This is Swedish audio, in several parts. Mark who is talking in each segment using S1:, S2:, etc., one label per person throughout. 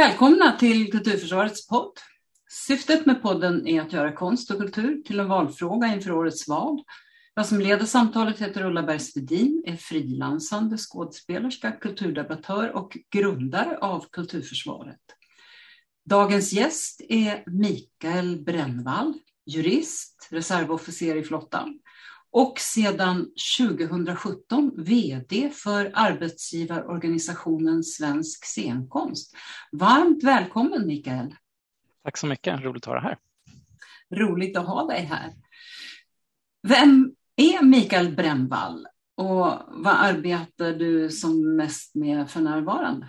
S1: Välkomna till Kulturförsvarets podd. Syftet med podden är att göra konst och kultur till en valfråga inför årets val. Jag som leder samtalet heter Ulla Bergsvedin, är frilansande skådespelerska, kulturdebattör och grundare av Kulturförsvaret. Dagens gäst är Mikael Brännvall, jurist, reservofficer i flottan och sedan 2017 VD för arbetsgivarorganisationen Svensk scenkonst. Varmt välkommen Mikael!
S2: Tack så mycket, roligt att vara här.
S1: Roligt att ha dig här. Vem är Mikael Brännvall och vad arbetar du som mest med för närvarande?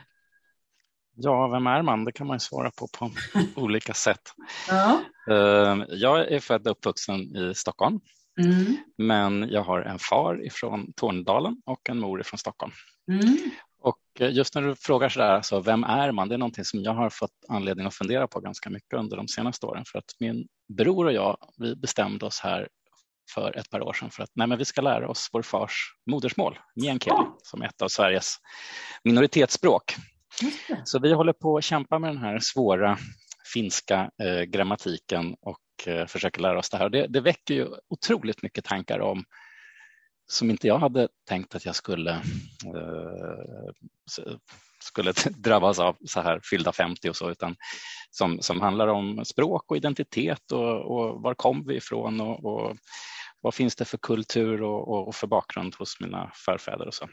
S2: Ja, vem är man? Det kan man svara på på olika sätt.
S1: Ja.
S2: Eh, jag är född och uppvuxen i Stockholm,
S1: Mm.
S2: men jag har en far ifrån Tornedalen och en mor ifrån Stockholm.
S1: Mm.
S2: Och eh, just när du frågar så där, alltså, vem är man? Det är någonting som jag har fått anledning att fundera på ganska mycket under de senaste åren. För att min bror och jag, vi bestämde oss här för ett par år sedan för att nej, men vi ska lära oss vår fars modersmål, meänkieli, som är ett av Sveriges minoritetsspråk. Så vi håller på att kämpa med den här svåra finska eh, grammatiken och eh, försöker lära oss det här. Det, det väcker ju otroligt mycket tankar om som inte jag hade tänkt att jag skulle, eh, skulle drabbas av så här fyllda 50 och så, utan som, som handlar om språk och identitet och, och var kom vi ifrån och, och vad finns det för kultur och, och, och för bakgrund hos mina förfäder och så.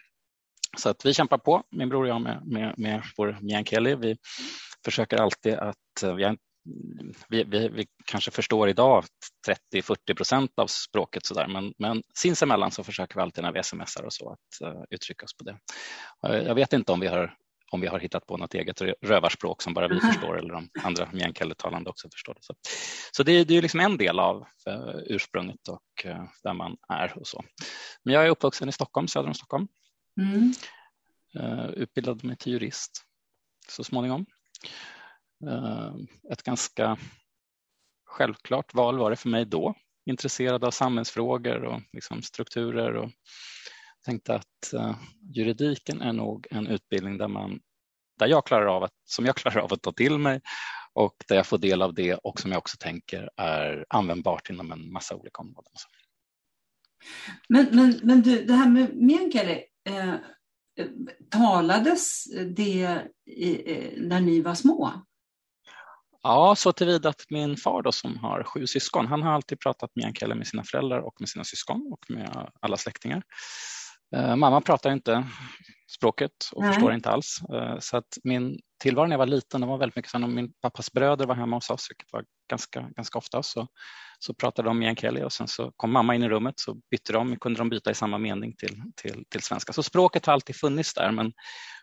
S2: Så att vi kämpar på, min bror och jag, med, med, med vår meänkieli. Vi försöker alltid att eh, vi, vi, vi, kanske förstår idag 30-40 procent av språket så där, men, men sinsemellan så försöker vi alltid när vi smsar och så att uh, uttrycka oss på det. Eh, jag vet inte om vi har om vi har hittat på något eget rö- rövarspråk som bara vi förstår eller om andra meänkieli-talande också förstår det. Så, så det, är- det är liksom en del av eh, ursprunget och eh, där man är och så. Men jag är uppvuxen i Stockholm, söder om Stockholm.
S1: Mm.
S2: Eh, utbildade mig till jurist så småningom. Eh, ett ganska självklart val var det för mig då. Intresserad av samhällsfrågor och liksom strukturer och tänkte att eh, juridiken är nog en utbildning där man där jag klarar av att, som jag klarar av att ta till mig och där jag får del av det och som jag också tänker är användbart inom en massa olika områden.
S1: Men, men, men du, det här med meänkieli, eh, talades det eh, när ni var små?
S2: Ja, så tillvida att min far då, som har sju syskon, han har alltid pratat meänkieli med sina föräldrar och med sina syskon och med alla släktingar. Eh, mamma pratar inte språket och
S1: Nej.
S2: förstår inte alls. Eh, så att min tillvaro när jag var liten, det var väldigt mycket så när min pappas bröder var hemma hos oss, vilket var ganska, ganska ofta, så, så pratade de meänkieli och sen så kom mamma in i rummet så bytte de, kunde de byta i samma mening till, till, till svenska. Så språket har alltid funnits där, men,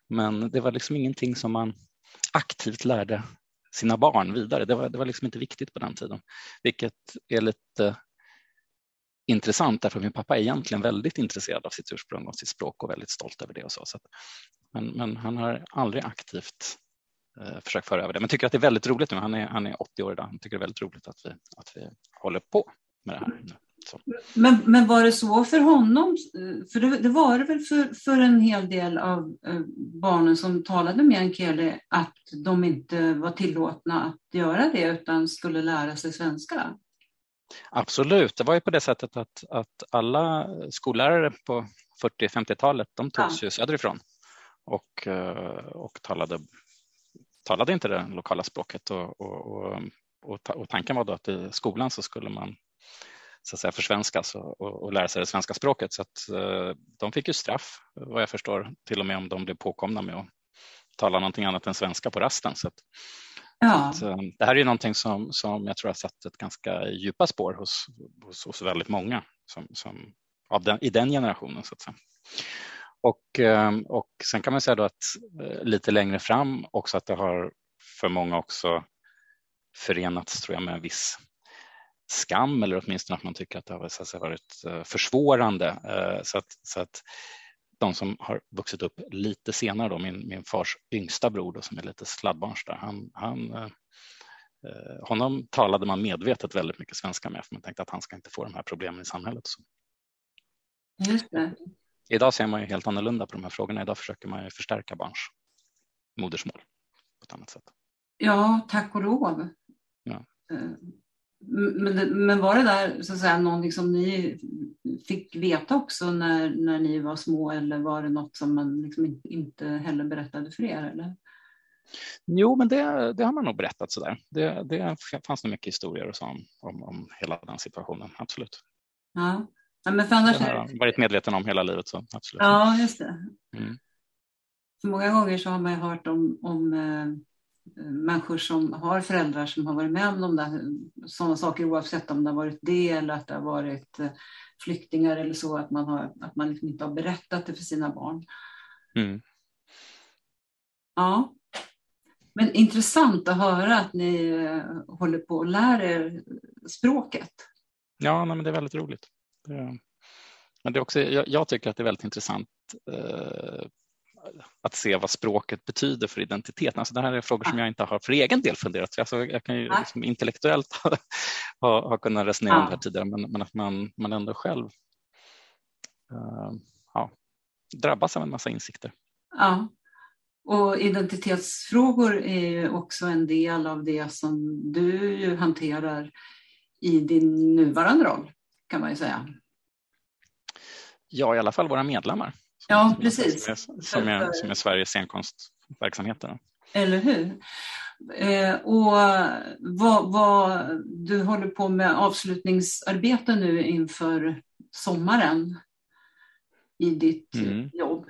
S2: men det var liksom ingenting som man aktivt lärde sina barn vidare. Det var, det var liksom inte viktigt på den tiden, vilket är lite intressant därför att min pappa är egentligen väldigt intresserad av sitt ursprung och sitt språk och väldigt stolt över det och så. så att, men, men han har aldrig aktivt eh, försökt föra över det, men tycker att det är väldigt roligt nu. Han är, han är 80 år idag. Han tycker det är väldigt roligt att vi, att vi håller på med det här. Nu. Så.
S1: Men, men var det så för honom? För det, det var det väl för, för en hel del av eh, barnen som talade meänkieli att de inte var tillåtna att göra det utan skulle lära sig svenska?
S2: Absolut, det var ju på det sättet att, att alla skollärare på 40-50-talet, de togs ju söderifrån. Och, eh, och talade, talade inte det lokala språket. Och, och, och, och tanken var då att i skolan så skulle man så att säga försvenskas och, och, och lära sig det svenska språket. Så att eh, de fick ju straff vad jag förstår till och med om de blev påkomna med att tala någonting annat än svenska på rasten. Så att,
S1: Ja,
S2: Att, eh, det här är ju någonting som, som jag tror har satt ett ganska djupa spår hos, hos, hos väldigt många som, som, av den, i den generationen. Så att säga. Och, ehm, och sen kan man säga då att eh, lite längre fram också att det har för många också förenats tror jag med en viss skam eller åtminstone att man tycker att det har så att säga, varit eh, försvårande. Så att, så att de som har vuxit upp lite senare, då, min, min fars yngsta bror då, som är lite sladdbarns där, han, han, eh, eh, honom talade man medvetet väldigt mycket svenska med för man tänkte att han ska inte få de här problemen i samhället. Så
S1: just det.
S2: idag ser man ju helt annorlunda på de här frågorna. Idag försöker man ju förstärka barns modersmål på ett annat sätt.
S1: Ja, tack och lov.
S2: Ja.
S1: Men, men var det där så att säga, någonting som ni fick veta också när, när ni var små eller var det något som man liksom inte heller berättade för er? Eller?
S2: Jo, men det, det har man nog berättat sådär. Det, det fanns nog mycket historier och så om, om, om hela den situationen, absolut.
S1: Ja. ja men för annars
S2: det har jag varit medveten om hela livet. Så absolut.
S1: Ja, just det.
S2: Mm.
S1: För många gånger så har man ju hört om, om eh, människor som har föräldrar som har varit med om de där, sådana saker oavsett om det har varit det eller att det har varit eh, flyktingar eller så, att man, har, att man liksom inte har berättat det för sina barn.
S2: Mm.
S1: Ja. Men intressant att höra att ni eh, håller på att lära er språket.
S2: Ja, nej, men det är väldigt roligt. Det, men det är också, jag, jag, tycker att det är väldigt intressant eh, att se vad språket betyder för identiteten. Alltså det här är frågor som jag inte har för egen del funderat alltså Jag kan ju liksom intellektuellt ha, ha kunnat resonera om det här tidigare, men, men att man, man ändå själv uh, ja, drabbas av en massa insikter.
S1: Ja, och identitetsfrågor är ju också en del av det som du ju hanterar i din nuvarande roll, kan man ju säga.
S2: Ja, i alla fall våra medlemmar.
S1: Ja, precis.
S2: Som är, som är, som är Sveriges scenkonstverksamheter.
S1: Eller hur? Eh, och vad, vad, du håller på med avslutningsarbete nu inför sommaren i ditt mm. jobb.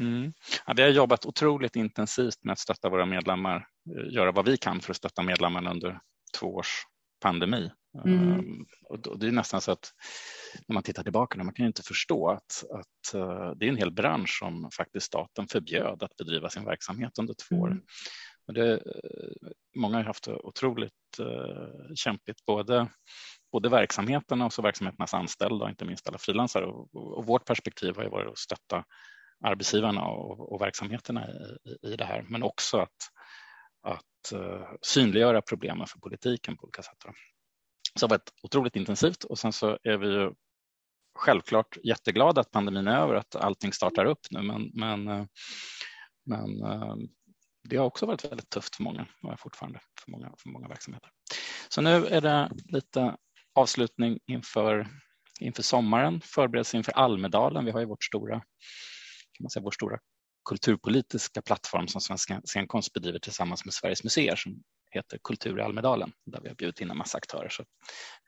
S2: Mm. Ja, vi har jobbat otroligt intensivt med att stötta våra medlemmar, eh, göra vad vi kan för att stötta medlemmarna under två års pandemi. Mm. Um, och det är nästan så att när man tittar tillbaka, man kan ju inte förstå att, att uh, det är en hel bransch som faktiskt staten förbjöd att bedriva sin verksamhet under två år. Mm. Det, uh, många har haft det otroligt uh, kämpigt, både, både verksamheterna och så verksamheternas anställda, inte minst alla frilansare. Och, och, och, vårt perspektiv har ju varit att stötta arbetsgivarna och, och verksamheterna i, i, det här, men också att, att eh, synliggöra problemen för politiken på olika sätt. Så det har varit otroligt intensivt och sen så är vi ju självklart jätteglada att pandemin är över, att allting startar upp nu, men, men, eh, men eh, det har också varit väldigt tufft för många och är fortfarande för många, för många verksamheter. Så nu är det lite avslutning inför, inför sommaren, förberedelse inför Almedalen. Vi har ju vårt stora, kan man säga, vår stora kulturpolitiska plattform som Svenska scenkonst bedriver tillsammans med Sveriges museer som heter Kultur i Almedalen där vi har bjudit in en massa aktörer. Så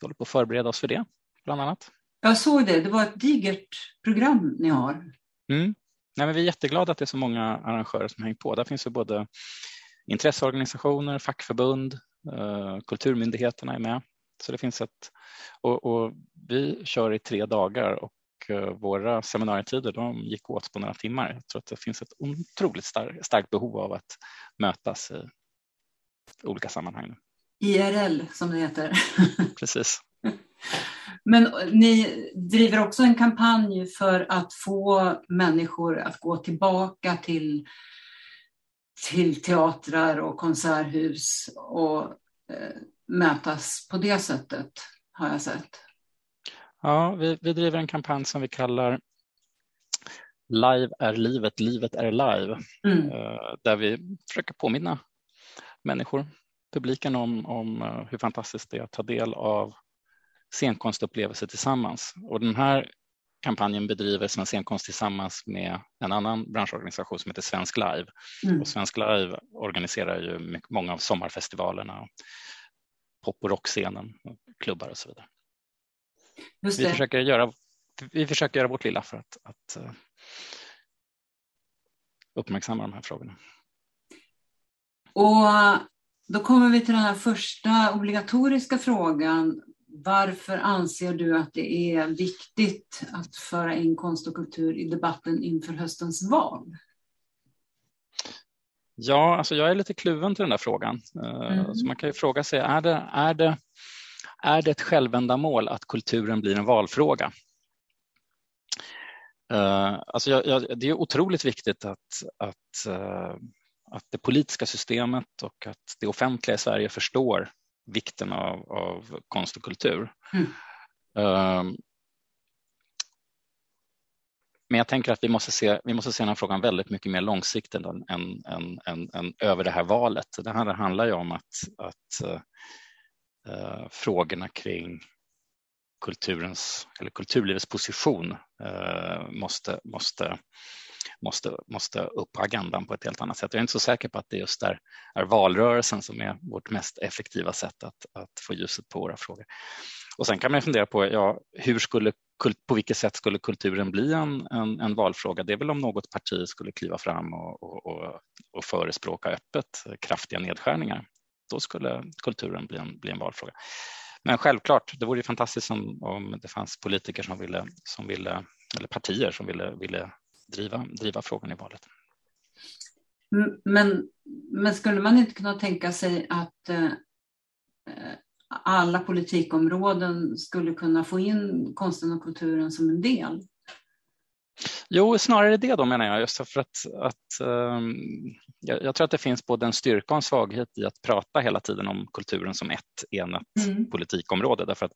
S2: vi håller på att förbereda oss för det, bland annat.
S1: Jag såg det, det var ett digert program ni har.
S2: Mm. Nej, men vi är jätteglada att det är så många arrangörer som hänger på. Där finns ju både intresseorganisationer, fackförbund, eh, kulturmyndigheterna är med. Så det finst ett, och, och, vi kör i tre dagar och våra seminarietider de gick åt på några timmar. Jag tror att det finns ett otroligt stark, starkt behov av att mötas i olika sammanhang.
S1: IRL som det heter.
S2: Precis.
S1: Men ni driver också en kampanj för att få människor att gå tillbaka till, till teatrar och konserthus och eh, mötas på det sättet, har jag sett.
S2: Ja, vi, vi driver en kampanj som vi kallar Live är livet, livet är live, mm. eh, där vi försöker påminna människor, publiken om, om eh, hur fantastiskt det är att ta del av scenkonstupplevelser tillsammans. Och den här kampanjen bedriver Svensk scenkonst tillsammans med en annan branschorganisation som heter Svensk Live. Mm. Och Svensk Live organiserar ju många av sommarfestivalerna, pop och rockscenen, klubbar och så vidare. Vi, försöker göra, vi försöker göra vårt lilla för att, att uh, uppmärksamma de här frågorna.
S1: Och då kommer vi till den här första obligatoriska frågan. Varför anser du att det är viktigt att föra in konst och kultur i debatten inför höstens val?
S2: Ja, alltså jag är lite kluven till den där frågan. Eh, mm. Så man kan ju fråga sig, är det, är, det, är det ett självändamål att kulturen blir en valfråga? Uh, alltså jag, jag, det är otroligt viktigt att, att, uh, att det politiska systemet och att det offentliga i Sverige förstår vikten av, av konst och kultur. Mm. Um, Men jag tänker att vi måste se, vi måste se den här frågan väldigt mycket mer långsiktigt än, än, än, än, än över det här valet. Det här handlar ju om att, att eh, frågorna kring kulturens eller kulturlivets position eh, måste, måste måste, måste upp på agendan på ett helt annat sätt. Jag är inte så säker på att det just är, är valrörelsen som är vårt mest effektiva sätt att, att få ljuset på våra frågor. Och sen kan man fundera på ja, hur skulle, på vilket sätt skulle kulturen bli en, en, en valfråga? Det är väl om något parti skulle kliva fram och, och, och, och förespråka öppet kraftiga nedskärningar. Då skulle kulturen bli en, bli en valfråga. Men självklart, det vore ju fantastiskt om, om det fanns politiker som ville, som ville, eller partier som ville, ville driva, driva frågan i valet.
S1: Men, men skulle man inte kunna tänka sig att eh, alla politikområden skulle kunna få in konsten och kulturen som en del?
S2: Jo, snarare det då menar jag, just för att, att um, jag, jag, tror att det finns både en styrka och en svaghet i att prata hela tiden om kulturen som ett enat mm. politikområde, därför att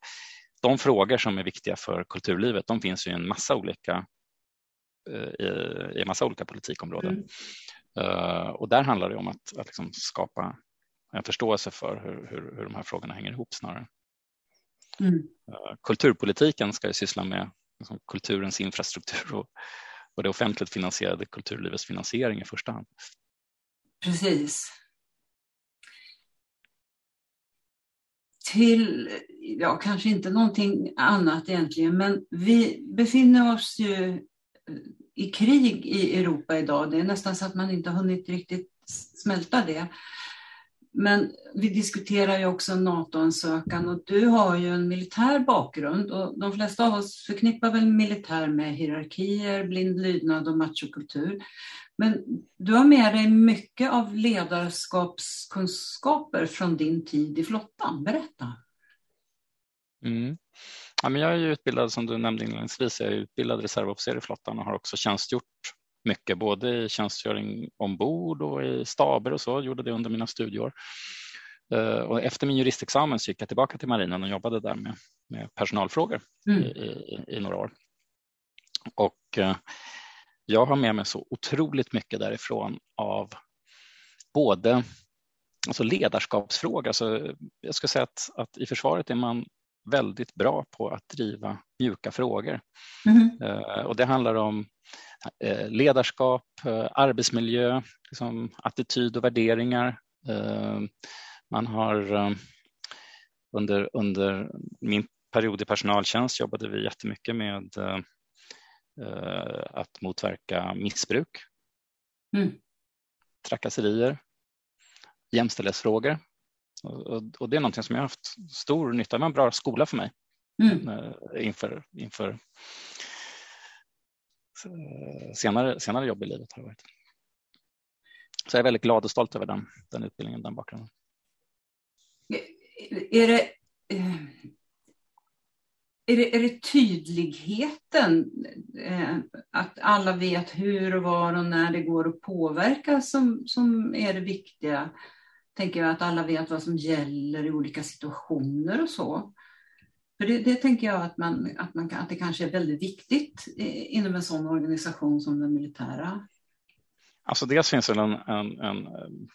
S2: de frågor som är viktiga för kulturlivet, de finns ju i en massa olika i, i en massa olika politikområden. Mm. Uh, och där handlar det om att, att liksom skapa en förståelse för hur, hur, hur de här frågorna hänger ihop snarare. Mm. Uh, kulturpolitiken ska ju syssla med liksom, kulturens infrastruktur och, och det offentligt finansierade kulturlivets finansiering i första hand.
S1: Precis. Till, ja kanske inte någonting annat egentligen, men vi befinner oss ju eh, i krig i Europa idag. Det är nästan så att man inte har hunnit riktigt smälta det. Men vi diskuterar ju också NATO-ansökan och du har ju en militär bakgrund och de flesta av oss förknippar väl militär med hierarkier, blind lydnad och machokultur. Men du har med dig mycket av ledarskapskunskaper från din tid i flottan. Berätta.
S2: Mm. Ja, men jag är utbildad som du nämnde inledningsvis, jag är utbildad reservofficer i flottan och har också tjänstgjort mycket, både i tjänstgöring ombord och i staber och så, gjorde det under mina studieår. Eh, och efter min juristexamen så gick jag tillbaka till marinen och jobbade där med, med personalfrågor mm. i, i, i, några år. Och eh, jag har med mig så otroligt mycket därifrån av både alltså ledarskapsfrågor. Alltså jag ska säga att, att i försvaret är man väldigt bra på att driva mjuka frågor. Mm. Och det handlar om ledarskap, eh, arbetsmiljö, liksom attityd och värderingar. Man har under, under min period i personaltjänst jobbade vi jättemycket med att motverka missbruk, mm. trakasserier, jämställdhetsfrågor. Och, och, det är någonting som jag har haft stor nytta av. En bra skola för mig mm. Eh, inför, inför Eh, senare, senare jobb i livet. Har varit. Så jag är väldigt glad och stolt över den, den utbildningen, den bakgrunden.
S1: Är det, eh, är det, är det tydligheten, eh, att alla vet hur och var och när det går att påverka som, som är det viktiga? tänker jag att alla vet vad som gäller i olika situationer och så. För det, det tänker jag att, man, att, man, att det kanske är väldigt viktigt inom en sån organisation som den militära.
S2: Alltså dels finns det en, en, en,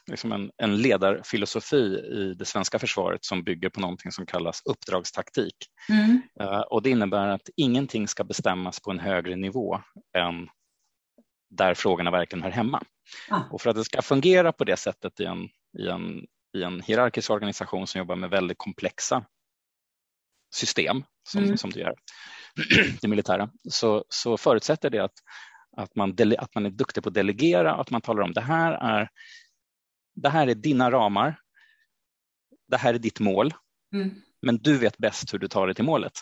S2: liksom en, en ledarfilosofi i det svenska försvaret som bygger på någonting som kallas uppdragstaktik. Mm. Uh, och det innebär att ingenting ska bestämmas på en högre nivå än där frågorna verkligen hör hemma. Ah. Och för att det ska fungera på det sättet i en, i en, i en hierarkisk organisation som jobbar med väldigt komplexa system som, mm. som du gör, det militära, så, så förutsätter det att, att, man dele, att man är duktig på att delegera, att man talar om det här är, det här är dina ramar, det här är ditt mål, mm. men du vet bäst hur du tar dig till målet.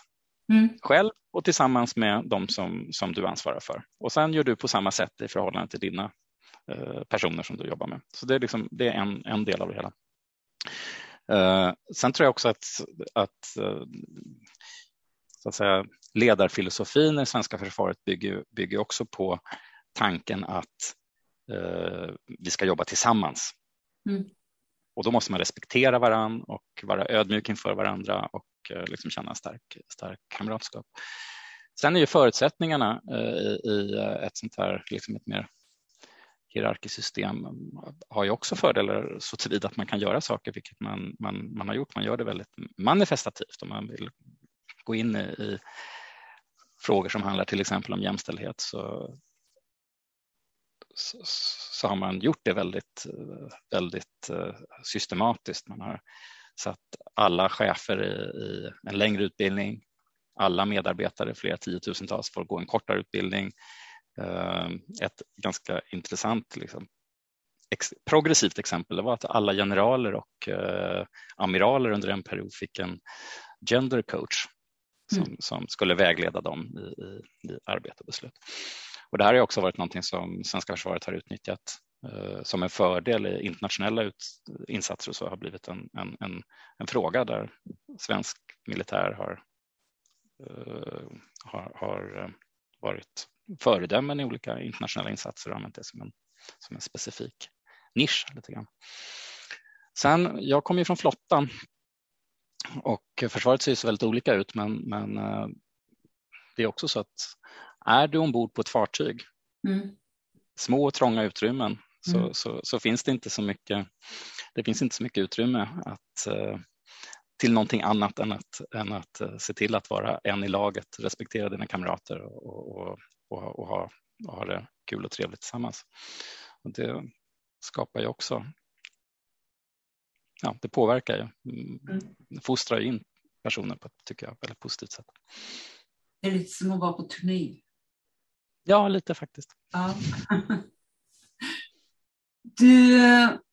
S2: Mm. Själv och tillsammans med de som, som du ansvarar för. Och sen gör du på samma sätt i förhållande till dina Eh, personer som du jobbar med. Så det är, liksom, det är en, en del av det hela. Uh, sen tror jag också att, att, uh, så att säga, ledarfilosofin i svenska försvaret bygger, bygger också på tanken att uh, vi ska jobba tillsammans. Mm. Och då måste man respektera varann och vara ödmjuk inför varandra och liksom känna stark, stark kamratskap. Sen är ju förutsättningarna i ett sånt här liksom ett mer hierarkiskt system mm, har ju också fördelar så tillvida att man kan göra saker, vilket man, man, man har gjort. Man gör det väldigt manifestativt om man vill gå in i, i frågor som handlar till exempel om jämställdhet så, så, så, har man gjort det väldigt, väldigt eh, systematiskt. Man har satt alla chefer i, i en längre utbildning, alla medarbetare, flera tiotusentals, får gå en kortare utbildning. Eh, ett ganska intressant liksom, ex, progressivt exempel var att alla generaler och eh, amiraler under en period fick en gender coach som, mm. som skulle vägleda dem i, i, i arbete och beslut. Och det här har också varit någonting som svenska försvaret har utnyttjat eh, som en fördel i internationella ut, insatser och så har blivit en, en, en, en fråga där svensk militär har, eh, har, har eh, varit föredömen i olika internationella insatser och använt det som en, som en specifik nisch. Lite grann. Sen, jag kommer ju från flottan och försvaret ser så väldigt olika ut, men, men eh, det är också så att är du ombord på ett fartyg, mm. små och trånga utrymmen, så, mm. så, så, finns det inte så mycket, det finns inte så mycket utrymme att, eh, till någonting annat än att, än att eh, se till att vara en i laget, respektera dina kamrater och, och, och, och ha, och ha det kul och trevligt tillsammans. Och det skapar ju också ja, det påverkar ju, mm. fostrar ju in personer på ett tycker jag, väldigt positivt sätt.
S1: Det är lite som att vara på turné.
S2: Ja, lite faktiskt.
S1: Ja. Du,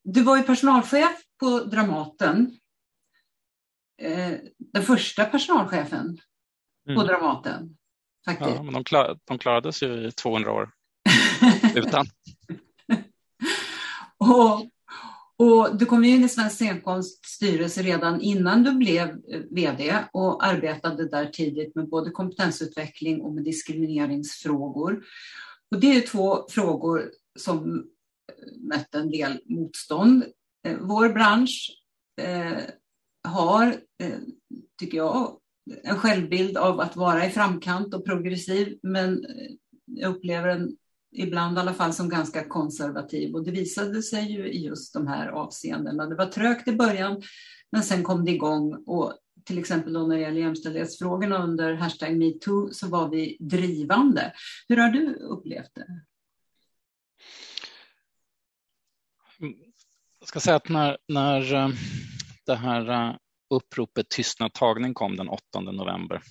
S1: du var ju personalchef på Dramaten. Eh, den första personalchefen på mm. Dramaten. Faktiskt.
S2: Ja, men de, klar, de klarades ju i 200 år utan.
S1: och, och du kom in i Svensk scenkonsts styrelse redan innan du blev VD och arbetade där tidigt med både kompetensutveckling och med diskrimineringsfrågor. Och det är två frågor som mötte en del motstånd. Eh, vår bransch eh, har, eh, tycker jag, en självbild av att vara i framkant och progressiv, men jag upplever den ibland i alla fall som ganska konservativ och det visade sig ju i just de här avseendena. Det var trögt i början men sen kom det igång och till exempel då när det gäller jämställdhetsfrågorna under hashtag metoo så var vi drivande. Hur har du upplevt det?
S2: Jag ska säga att när, när eh, det här eh, uppropet tystnadtagning kom den 8 november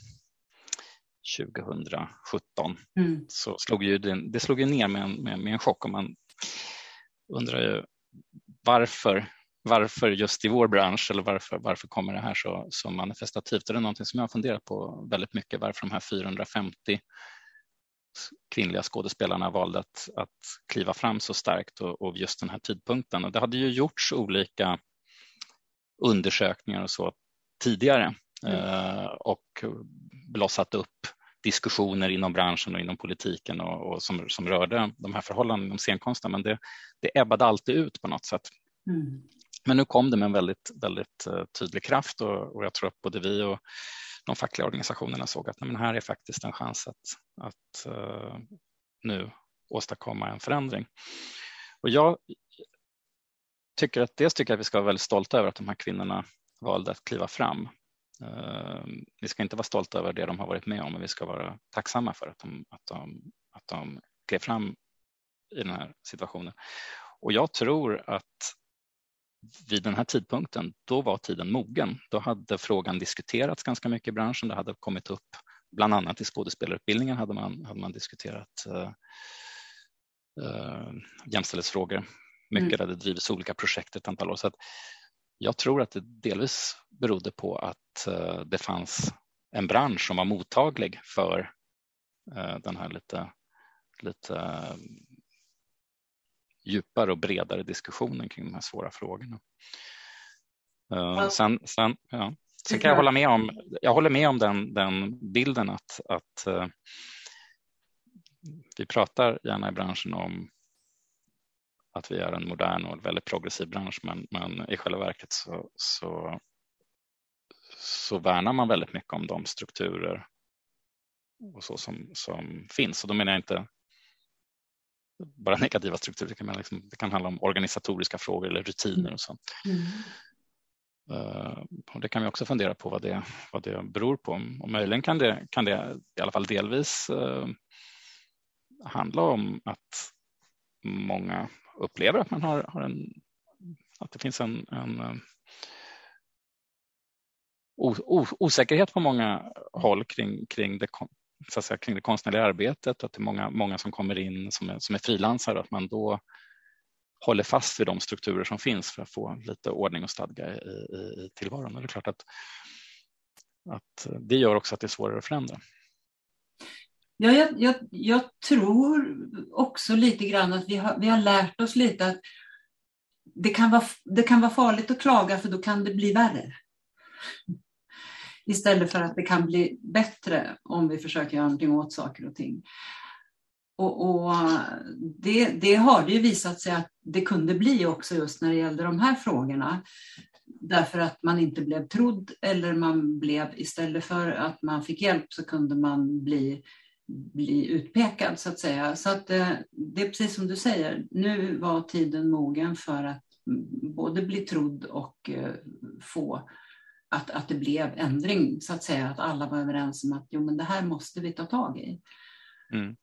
S2: 2017 mm. så slog ju det, det slog ju ner med en, med, med en chock och man undrar ju varför, varför just i vår bransch eller varför, varför kommer det här så, så manifestativt? Och det är någonting som jag har funderat på väldigt mycket, varför de här 450 kvinnliga skådespelarna valde att, att kliva fram så starkt och, och just den här tidpunkten. Och det hade ju gjorts olika undersökningar och så tidigare mm. eh, och blossat upp diskussioner inom branschen och inom politiken och, och som, som rörde de här förhållandena inom scenkonsten, men det, det ebbade alltid ut på något sätt. Mm. Men nu kom det med en väldigt, väldigt uh, tydlig kraft och, och, jag tror att både vi och de fackliga organisationerna såg att nej, men här är faktiskt en chans att, att uh, nu åstadkomma en förändring. Och jag tycker att dels tycker jag att vi ska vara väldigt stolta över att de här kvinnorna valde att kliva fram. Ehm, vi ska inte vara stolta över det de har varit med om, men vi ska vara tacksamma för att de, att de, att de klev fram i den här situationen. Och jag tror att vid den här tidpunkten, då var tiden mogen. Då hade frågan diskuterats ganska mycket i branschen. Det hade kommit upp, bland annat i skådespelarutbildningen hade man, hade man diskuterat uh, uh, jämställdhetsfrågor. Mycket mm. hade drivits olika projekt ett antal år. Så att jag tror att det delvis berodde på att eh, det fanns en bransch som var mottaglig för eh, den här lite, lite eh, djupare och bredare diskussionen kring de här svåra frågorna. Sen, sen, ja. sen kan jag hålla med om, jag håller med om den, den bilden att, att vi pratar gärna i branschen om att vi är en modern och väldigt progressiv bransch, men, men i själva verket så, så, så värnar man väldigt mycket om de strukturer och så som, som finns. Och då menar jag inte bara negativa strukturer, det kan, liksom, det kan handla om organisatoriska frågor eller rutiner och sånt. Mm. Uh, och det kan vi också fundera på vad det, vad det beror på. Och möjligen kan det, kan det i alla fall delvis uh, handla om att många upplever att man har, har en att det finns en, en eh, osäkerhet på många håll kring, kring det så att säga, kring det konstnärliga arbetet, att det är många, många som kommer in som är, som är frilansare, att man då håller fast vid de strukturer som finns för att få lite ordning och stadga i, i, i tillvaron. Och det är klart att, att det gör också att det är svårare att förändra.
S1: Ja, jag, jag, jag tror också lite grann att vi har, vi har lärt oss lite att det kan, vara, det kan vara farligt att klaga för då kan det bli värre. Istället för att det kan bli bättre om vi försöker göra någonting åt saker och ting. Och, och det, det, har det ju visat sig att det kunde bli också just när det gällde de här frågorna. Därför att man inte blev trodd eller man blev istället för att man fick hjälp så kunde man bli, bli utpekad så att säga. Så att eh, det är precis som du säger, nu var tiden mogen för att både bli trodd och eh, få att, att det blev ändring, så att säga, att alla var överens om att jo, men det här måste vi ta tag i.
S2: Mm.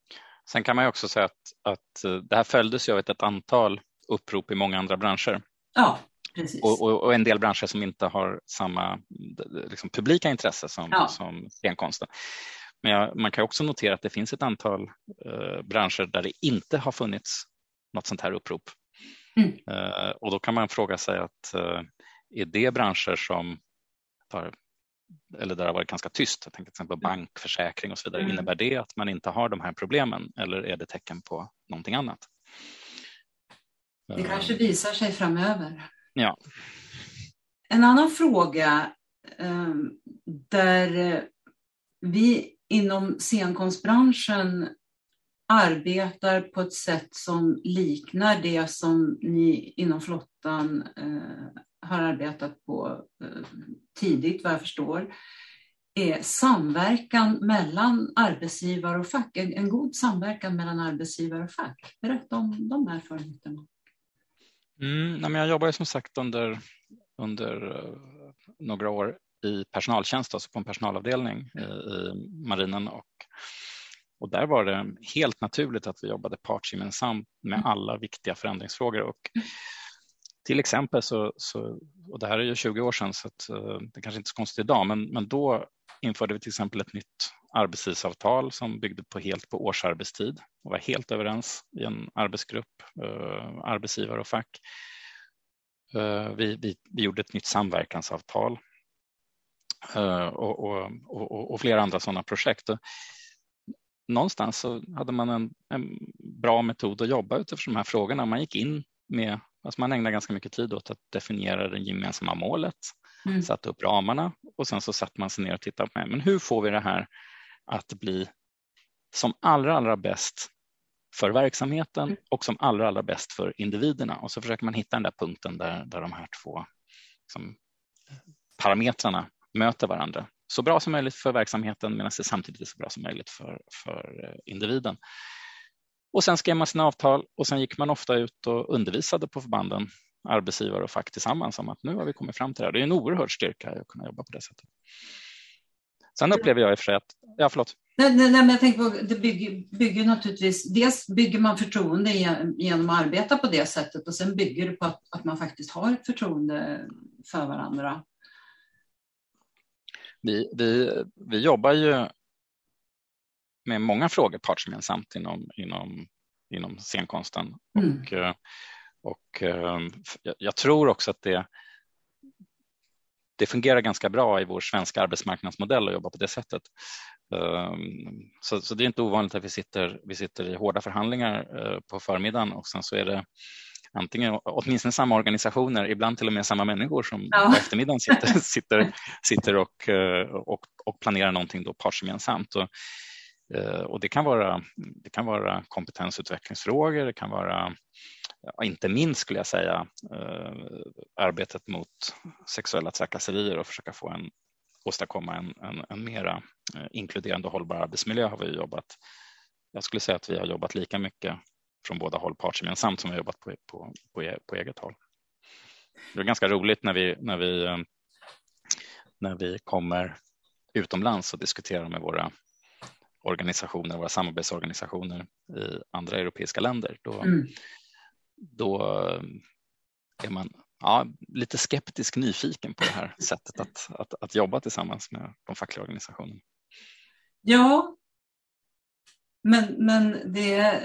S2: Sen kan man ju också säga att, att eh, det här följdes ju av ett, ett antal upprop i många andra branscher.
S1: Ja, precis.
S2: Och, och, och en del branscher som inte har samma liksom, publika intresse som, ja. som scenkonsten. Men jag, man kan också notera att det finns ett antal eh, branscher där det inte har funnits något sånt här upprop. Mm. Eh, och då kan man fråga sig att eh, är det branscher som har, eller där det har varit ganska tyst, jag tänker till exempel bank, försäkring och så vidare, mm. innebär det att man inte har de här problemen eller är det tecken på någonting annat?
S1: Det kanske visar sig framöver.
S2: Ja.
S1: En annan fråga ehm, där vi inom scenkonstbranschen arbetar på ett sätt som liknar det som ni inom flottan eh, har arbetat på eh, tidigt, vad jag förstår, är samverkan mellan arbetsgivare och fack. En, en god samverkan mellan arbetsgivare och fack. Berätta om de erfarenheterna.
S2: Mm, nej, men jag jobbar som sagt under, under eh, några år i personaltjänst, alltså på en personalavdelning i, i marinen och, och där var det helt naturligt att vi jobbade partsgemensamt med mm. alla viktiga förändringsfrågor och till exempel så, så, och det här är ju 20 år sedan så att, uh, det kanske inte är så konstigt idag, men, men då införde vi till exempel ett nytt arbetstidsavtal som byggde på helt på årsarbetstid och var helt överens i en arbetsgrupp, uh, arbetsgivare och fack. Uh, vi, vi, vi, gjorde ett nytt samverkansavtal och, och, och, och, flera andra sådana projekt. Någonstans så hade man en, en bra metod att jobba utifrån de här frågorna. Man gick in med Alltså man ägnar ganska mycket tid åt att definiera det gemensamma målet, mm. satte upp ramarna och sen så satte man sig ner och tittade på men hur får vi det här att bli som allra, allra bäst för verksamheten mm. och som allra, allra bäst för individerna. Och så försöker man hitta den där punkten där, där de här två liksom, parametrarna möter varandra. Så bra som möjligt för verksamheten medan det samtidigt är så bra som möjligt för, för eh, individen. Och sen skrev man sina avtal och sen gick man ofta ut och undervisade på förbanden, arbetsgivare och fack tillsammans om att nu har vi kommit fram till det här. Det är en oerhörd styrka att kunna jobba på det sättet. Sen upplever jag i och för sig att, ja förlåt.
S1: Nej, nej, men jag tänker på, det bygger, bygger naturligtvis, dels bygger man förtroende genom att arbeta på det sättet och sen bygger det på att, att man faktiskt har ett förtroende för varandra.
S2: Vi, vi, vi jobbar ju med många frågor partsgemensamt inom, inom, inom scenkonsten. Mm. Och, eh, och eh, jag tror också att det, det fungerar ganska bra i vår svenska arbetsmarknadsmodell att jobba på det sättet. Ehm, så, så det är inte ovanligt att vi sitter, vi sitter i hårda förhandlingar eh, på förmiddagen och sen så är det antingen åtminstone samma organisationer, ibland till och med samma människor som ja. på eftermiddagen sitter, sitter, sitter och, och, och planerar någonting då partsgemensamt. Och Eh, och det kan vara, det kan vara kompetensutvecklingsfrågor, det kan vara, inte minst skulle jag säga, eh, arbetet mot sexuella trakasserier och försöka få en åstadkomma en, en, en mera inkluderande och hållbar arbetsmiljö har vi jobbat. Jag skulle säga att vi har jobbat lika mycket från båda håll partsgemensamt som vi har jobbat på, på, på, på eget håll. Det är ganska roligt när vi, när vi, när vi kommer utomlands och diskuterar med våra organisationer, våra samarbetsorganisationer i andra europeiska länder. Då, mm. då är man ja, lite skeptisk nyfiken på det här sättet att, att, att jobba tillsammans med de fackliga organisationerna.
S1: Ja, men, men det,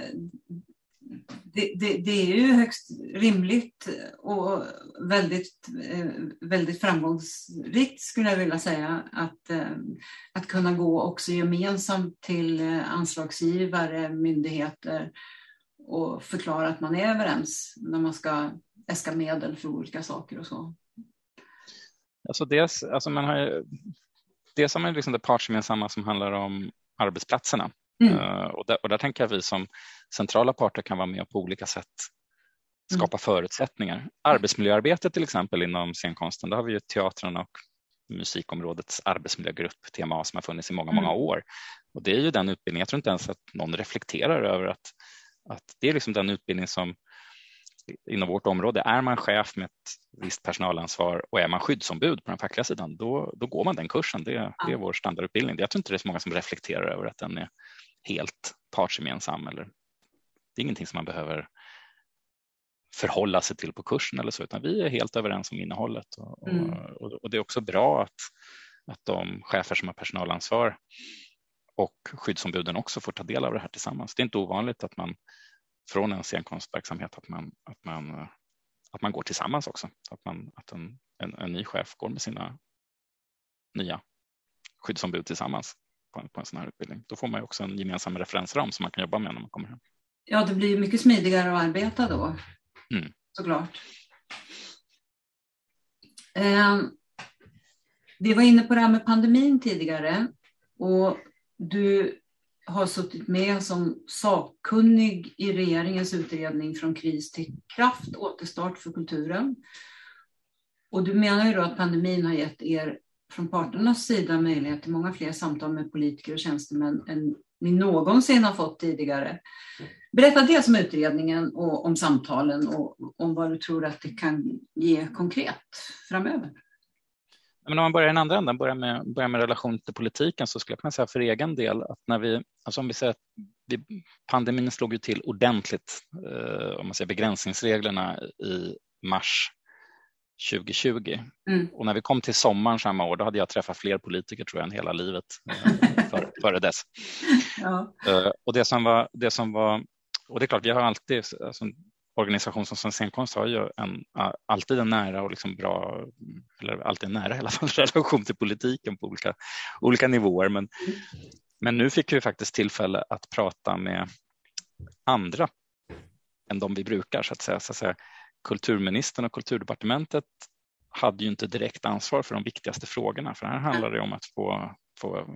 S1: det, det, det, är ju högst rimligt och väldigt, eh, väldigt framgångsrikt skulle jag vilja säga att, eh, att kunna gå också gemensamt till eh, anslagsgivare, myndigheter och förklara att man är överens när man ska äska medel för olika saker och så.
S2: Alltså dels, alltså man har, dels har man liksom det partsgemensamma som handlar om arbetsplatserna Mm. Uh, och, där, och, där, tänker jag att vi som centrala parter kan vara med på olika sätt skapa mm. förutsättningar. Arbetsmiljöarbetet till exempel inom scenkonsten, där har vi ju teatrarna och musikområdets arbetsmiljögrupp, TMA, som har funnits i många, mm. många år. Och det är ju den utbildning, jag tror inte ens att någon reflekterar över att, att det är liksom den utbildning som inom vårt område, är man chef med ett visst personalansvar och är man skyddsombud på den fackliga sidan, då, då går man den kursen. Det, det är vår standardutbildning. Jag tror inte det är så många som reflekterar över att den är helt partsgemensam. Eller, det är ingenting som man behöver förhålla sig till på kursen eller så, utan vi är helt överens om innehållet. Och, mm. och, och det är också bra att, att de chefer som har personalansvar och skyddsombuden också får ta del av det här tillsammans. Det är inte ovanligt att man från en scenkonstverksamhet att man, att man, att man går tillsammans också. Att, man, att en, en, en ny chef går med sina nya skyddsombud tillsammans på en, på en sån här utbildning. Då får man ju också en gemensam referensram som man kan jobba med när man kommer hem.
S1: Ja, det blir mycket smidigare att arbeta då, mm. såklart. Eh, vi var inne på det här med pandemin tidigare och du har suttit med som sakkunnig i regeringens utredning Från kris till kraft, återstart för kulturen. Och du menar ju då att pandemin har gett er från parternas sida möjlighet till många fler samtal med politiker och tjänstemän än ni någonsin har fått tidigare. Berätta dels om utredningen och om samtalen och om vad du tror att det kan ge konkret framöver.
S2: Men om man börjar i den andra änden, börjar med, börjar med relation till politiken, så skulle jag kunna säga för egen del att när vi, alltså om vi säger att vi, pandemin slog ju till ordentligt, eh, om man säger begränsningsreglerna i mars 2020. Mm. Och när vi kom till sommaren samma år, då hade jag träffat fler politiker tror jag än hela livet eh, för, före dess. Ja. Uh, och det som var, det som var, och det är klart, vi har alltid, alltså, organisation som Svensk scenkonst har ju en, alltid en nära och liksom bra, eller alltid en nära i alla fall, relation till politiken på olika, olika nivåer. Men, men nu fick vi faktiskt tillfälle att prata med andra än de vi brukar så att säga. Så att säga kulturministern och kulturdepartementet hade ju inte direkt ansvar för de viktigaste frågorna, för här handlar det om att få, få,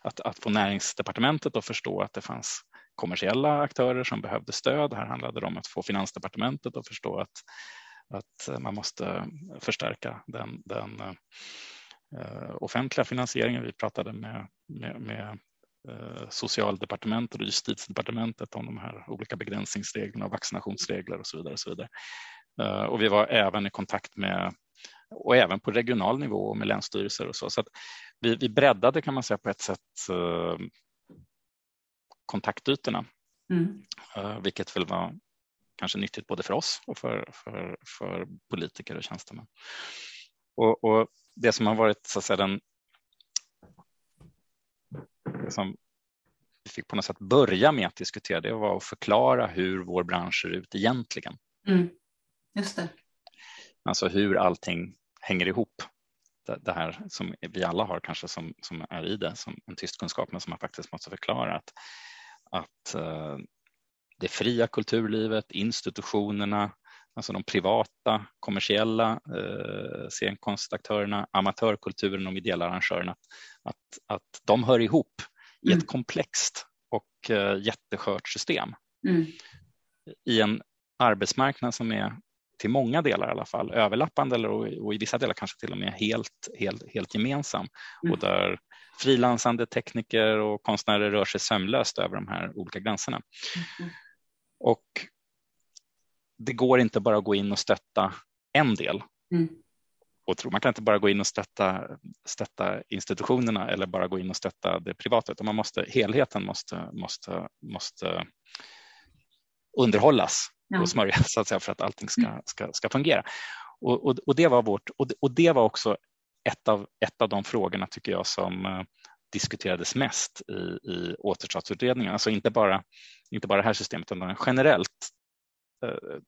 S2: att, att få näringsdepartementet att förstå att det fanns kommersiella aktörer som behövde stöd. Här handlade det om att få Finansdepartementet att förstå att, att man måste förstärka den, den uh, offentliga finansieringen. Vi pratade med, med, med Socialdepartementet och Justitiedepartementet om de här olika begränsningsreglerna och vaccinationsregler och så vidare. Och, så vidare. Uh, och vi var även i kontakt med och även på regional nivå med länsstyrelser och så. Så vi, vi breddade kan man säga på ett sätt kontaktytorna, mm. Eh, vilket väl var kanske nyttigt både för oss och för, för, för politiker och tjänstemän. Och, och, det som har varit så att säga, den som vi fick på något sätt börja med att diskutera det var att förklara hur vår bransch ser ut egentligen. Mm.
S1: Just det.
S2: Alltså hur allting hänger ihop. Det, det, här som vi alla har kanske som, som är i det som en tyst kunskap men som man faktiskt måste förklara att att eh, det fria kulturlivet, institutionerna, alltså de privata, kommersiella eh, scenkonstaktörerna, amatörkulturen och ideella arrangörerna, att, att de hör ihop i ett mm. komplext och eh, jätteskört system. Mm. I en arbetsmarknad som är till många delar i alla fall överlappande eller, och i vissa delar kanske till och med helt, helt, helt gemensam mm. och där frilansande tekniker och konstnärer rör sig sömlöst över de här olika gränserna. Mm. Och det går inte bara att gå in och stötta en del. Mm. Och man kan inte bara gå in och stötta, stötta institutionerna eller bara gå in och stötta det privata, utan man måste, helheten måste, måste, måste underhållas ja. och smörjas så att säga, för att allting ska, mm. ska, ska fungera. Och, och, och, det var vårt, och, och det var också ett av, ett av de frågorna tycker jag som uh, diskuterades mest i, i återstartsutredningen. Alltså inte bara, inte bara det här systemet utan generellt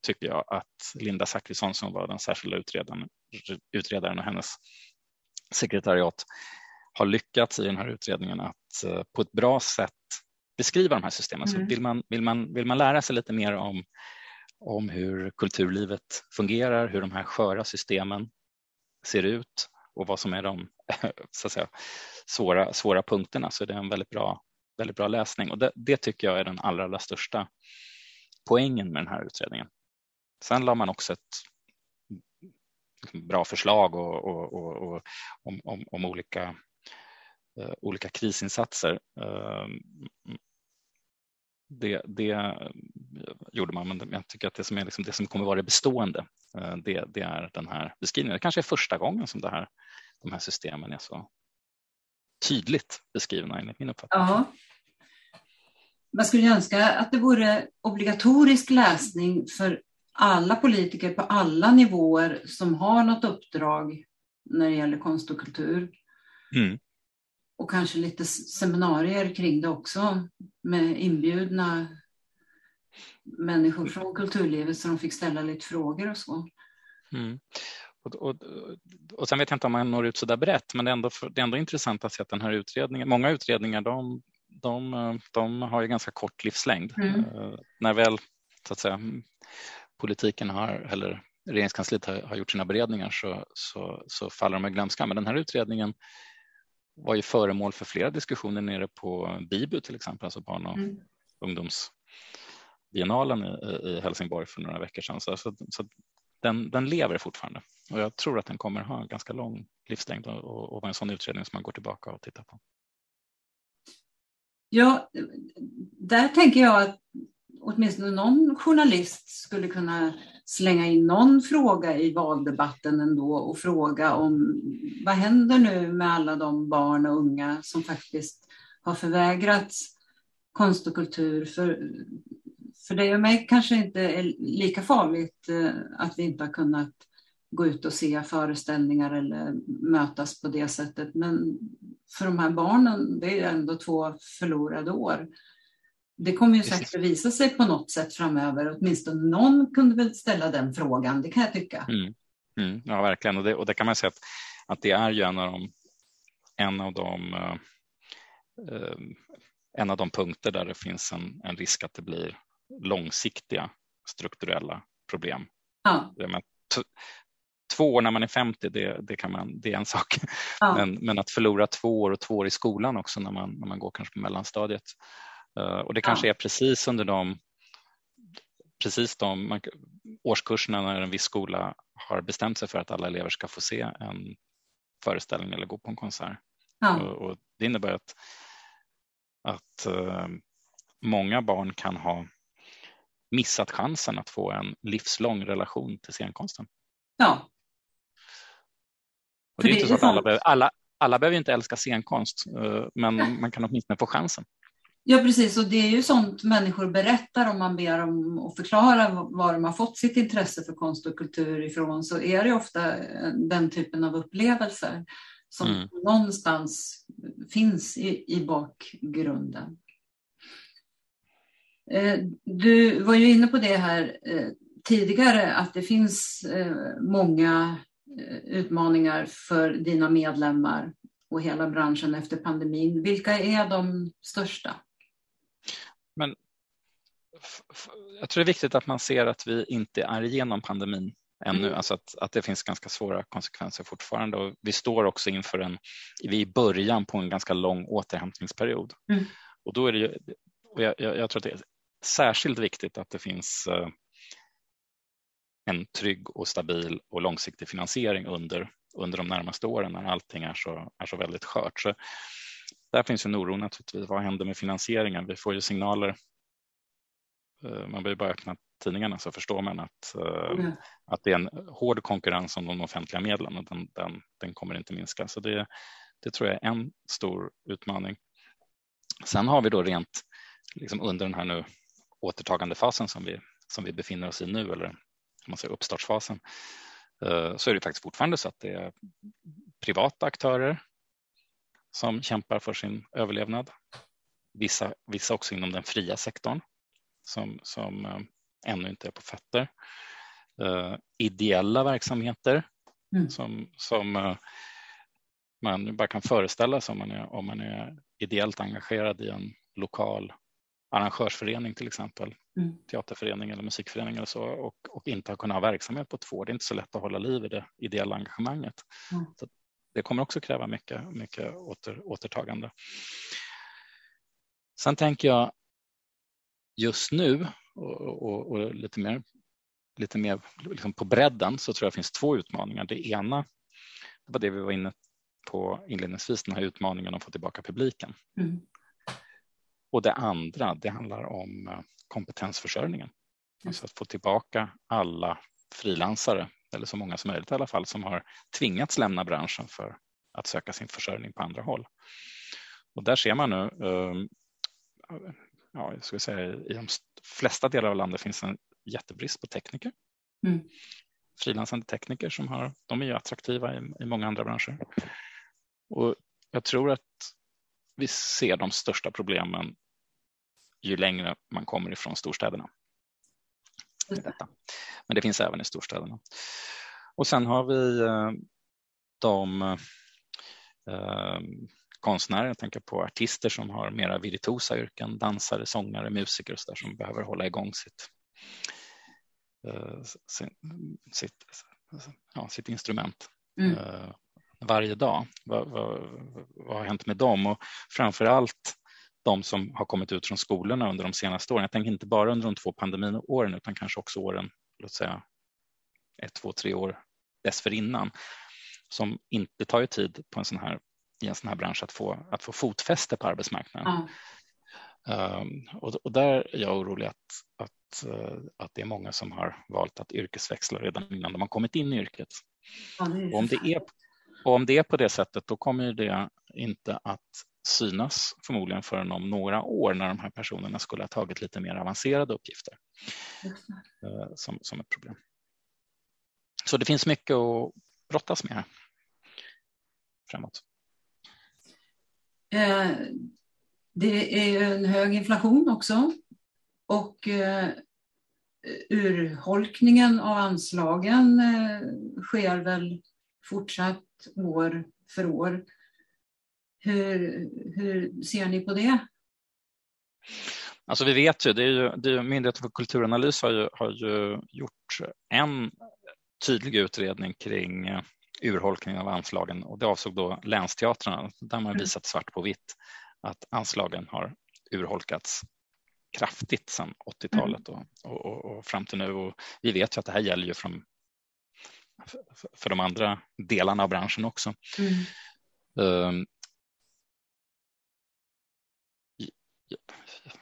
S2: tycker jag att Linda Zachrisson som var den särskilda utredaren, utredaren och hennes sekretariat har lyckats i den här utredningen att uh, på ett bra sätt beskriva de här systemen. Mm. Så vill man, vill, man, vill man lära sig lite mer om, om hur kulturlivet fungerar, hur de här sköra systemen ser ut och vad som är de så att säga, svåra, svåra punkterna så det är en väldigt bra, väldigt bra läsning och det, det tycker jag är den allra, allra största poängen med den här utredningen. Sen la man också ett liksom bra förslag och, och, och, och om, om, om, olika, uh, olika krisinsatser. Uh, det, det gjorde man, men jag tycker att det som, är liksom det som kommer vara det bestående, uh, det, det är den här beskrivningen. Det kanske är första gången som det här, de här systemen är så tydligt beskrivna enligt min uppfattning.
S1: Ja. Man skulle önska att det vore obligatorisk läsning för alla politiker på alla nivåer som har något uppdrag när det gäller konst och kultur. Mm och kanske lite seminarier kring det också med inbjudna människor från kulturlivet så de fick ställa lite frågor och så. Mm.
S2: Och, och, och sen vet jag inte om man når ut så där brett, men det är, ändå, det är ändå intressant att se att den här utredningen, många utredningar de, de, de har ju ganska kort livslängd. Mm. Uh, när väl så att säga, politiken har, eller regeringskansliet har, har gjort sina beredningar så, så, så faller de i glömska. Men den här utredningen var ju föremål för flera diskussioner nere på BIBU till exempel, alltså barn och mm. ungdomsbiennalen i, i Helsingborg för några veckor sedan. Så, så, så den, den, lever fortfarande och jag tror att den kommer ha en ganska lång livslängd och, och, och en sån utredning som man går tillbaka och tittar på.
S1: Ja, där tänker jag att åtminstone någon journalist skulle kunna slänga in någon fråga i valdebatten ändå och fråga om vad händer nu med alla de barn och unga som faktiskt har förvägrats konst och kultur. För, för dig och mig kanske inte är lika farligt eh, att vi inte har kunnat gå ut och se föreställningar eller mötas på det sättet. Men för de här barnen, det är ändå två förlorade år det kommer ju säkert att visa sig på något sätt framöver. Åtminstone någon kunde väl ställa den frågan, det kan jag tycka.
S2: Mm. Mm, ja, verkligen. Och det, och det, kan man säga att, att det är ju en av de, en av de, uh, en av de punkter där det finns en, en risk att det blir långsiktiga strukturella problem. Ja. Två år när man är 50, det, det, kan man, det är en sak. Ja. Men, men, att förlora två år och två år i skolan också när man, när man går kanske på mellanstadiet, Eh, och det kanske ja. är precis under de, precis de årskurserna när en viss skola har bestämt sig för att alla elever ska få se en föreställning eller gå på en konsert. Ja. Och, och det innebär att, att uh, många barn kan ha missat chansen att få en livslång relation till scenkonsten.
S1: Ja.
S2: Och det är inte så att alla, behöver, alla, alla behöver inte älska scenkonst, uh, men man kan åtminstone få chansen.
S1: Ja, precis. Och det är ju sånt människor berättar om man ber dem att förklara var de har fått sitt intresse för konst och kultur ifrån, så är det ofta den typen av upplevelser som mm. någonstans finns i, i bakgrunden. Eh, du var ju inne på det här eh, tidigare, att det finns eh, många utmaningar för dina medlemmar och hela branschen efter pandemin. Vilka är de största?
S2: Men jag tror det är viktigt att man ser att vi inte är igenom pandemin ännu, mm. alltså att, att det finns ganska svåra konsekvenser fortfarande och vi står också inför en, vi är i början på en ganska lång återhämtningsperiod mm. och då är det ju, och jag, jag, jag, tror att det är särskilt viktigt att det finns uh, en trygg och stabil och långsiktig finansiering under, under de närmaste åren när allting är så, är så väldigt skört. Så där finns en oro naturligtvis. Vad händer med finansieringen? Vi får ju signaler. Eh, man behöver bara öppna tidningarna så förstår man att, mm. att det är en hård konkurrens om de offentliga medlen och den, den, den kommer inte minska. Så det, det tror jag är en stor utmaning. Sen har vi då rent liksom under den här nu återtagandefasen som vi, som vi befinner oss i nu, eller man säger uppstartsfasen, eh, så är det faktiskt fortfarande så att det är privata aktörer som kämpar för sin överlevnad. Vissa, vissa också inom den fria sektorn som, som eh, ännu inte är på fötter. Uh, ideella verksamheter mm. som, som uh, man bara kan föreställa sig om man, är, om man är ideellt engagerad i en lokal arrangörsförening till exempel, mm. teaterförening eller musikförening eller så och, och inte har kunnat ha verksamhet på två år. Det är inte så lätt att hålla liv i det ideella engagemanget. Mm. Så det kommer också kräva mycket, mycket åter, återtagande. Sen tänker jag just nu och, och, och lite mer, lite mer liksom på bredden så tror jag finns två utmaningar. Det ena det var det vi var inne på inledningsvis, den här utmaningen att få tillbaka publiken. Mm. Och det andra, det handlar om eh, kompetensförsörjningen. Alltså att få tillbaka alla frilansare, eller så många som möjligt i alla fall, som har tvingats lämna branschen för att söka sin försörjning på andra håll. Och där ser man nu, ehm, ja, jag skulle säga, i de flesta delar av landet finns en jättebrist på tekniker. Mm. Frilansande tekniker som har, de är ju attraktiva i, i många andra branscher. Och jag tror att vi ser de största problemen ju längre man kommer ifrån storstäderna. Detta. Men det finns även i storstäderna. Och sen har vi eh, de eh, konstnärer, jag tänker på artister som har mera virtuosa yrken, dansare, sångare, musiker och så där, som behöver hålla igång sitt, eh, sitt, sitt, ja, sitt instrument. Mm varje dag. Vad, vad, vad har hänt med dem? Och framför allt de som har kommit ut från skolorna under de senaste åren. Jag tänker inte bara under de två pandemiåren utan kanske också åren, låt säga ett, två, tre år dessförinnan som inte tar ju tid på en sån här, i en sån här bransch att få, att få fotfäste på arbetsmarknaden. Mm. Um, och, och, där är jag orolig att, att, uh, att det är många som har valt att yrkesväxla redan innan de har kommit in i yrket. Ja, det om, det är, och om det är på det sättet, då kommer det inte att synas förmodligen förrän om några år när de här personerna skulle ha tagit lite mer avancerade uppgifter eh, som, som ett problem. Så det finns mycket att brottas med här framåt.
S1: Eh, det är en hög inflation också och eh, urholkningen av anslagen eh, sker väl fortsatt år för år. Hur, hur ser ni på det?
S2: Alltså vi vet ju, det är ju, det är, Myndigheten för kulturanalys har ju, har ju gjort en tydlig utredning kring eh, urholkning av anslagen och det avsåg då länsteatrarna. Där man mm. visat svart på vitt att anslagen har urholkats kraftigt sedan 80-talet och, och, och, fram till nu. Och vi vet ju att det här gäller ju från för de andra delarna av branschen också. Mm.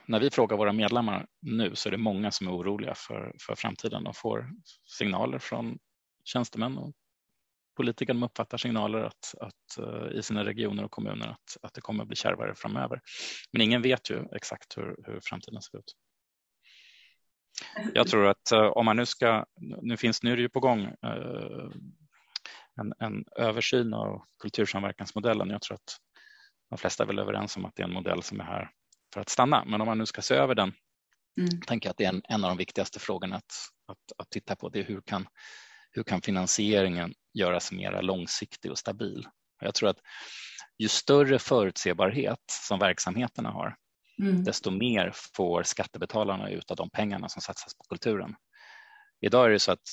S2: När vi frågar våra medlemmar nu så är det många som är oroliga för, för framtiden. De får signaler från tjänstemän och politiker. De uppfattar signaler att, att, eh, i sina regioner och kommuner att, att det kommer att bli kärvare framöver. Men ingen vet ju exakt hur, hur framtiden ser ut. Jag tror att eh, om man nu ska, nu finns, nu är det ju på gång eh, en, en, översyn av kultursamverkansmodellen. Jag tror att de flesta är väl överens om att det är en modell som är här för att stanna. Men om man nu ska se över den, mm. tänker jag att det är en, en av de viktigaste frågorna att, att, att titta på. Det är hur kan, hur kan finansieringen göras mer långsiktig och stabil? Jag tror att ju större förutsebarhet som verksamheterna har, mm. desto mer får skattebetalarna ut av de pengarna som satsas på kulturen. Idag är det så att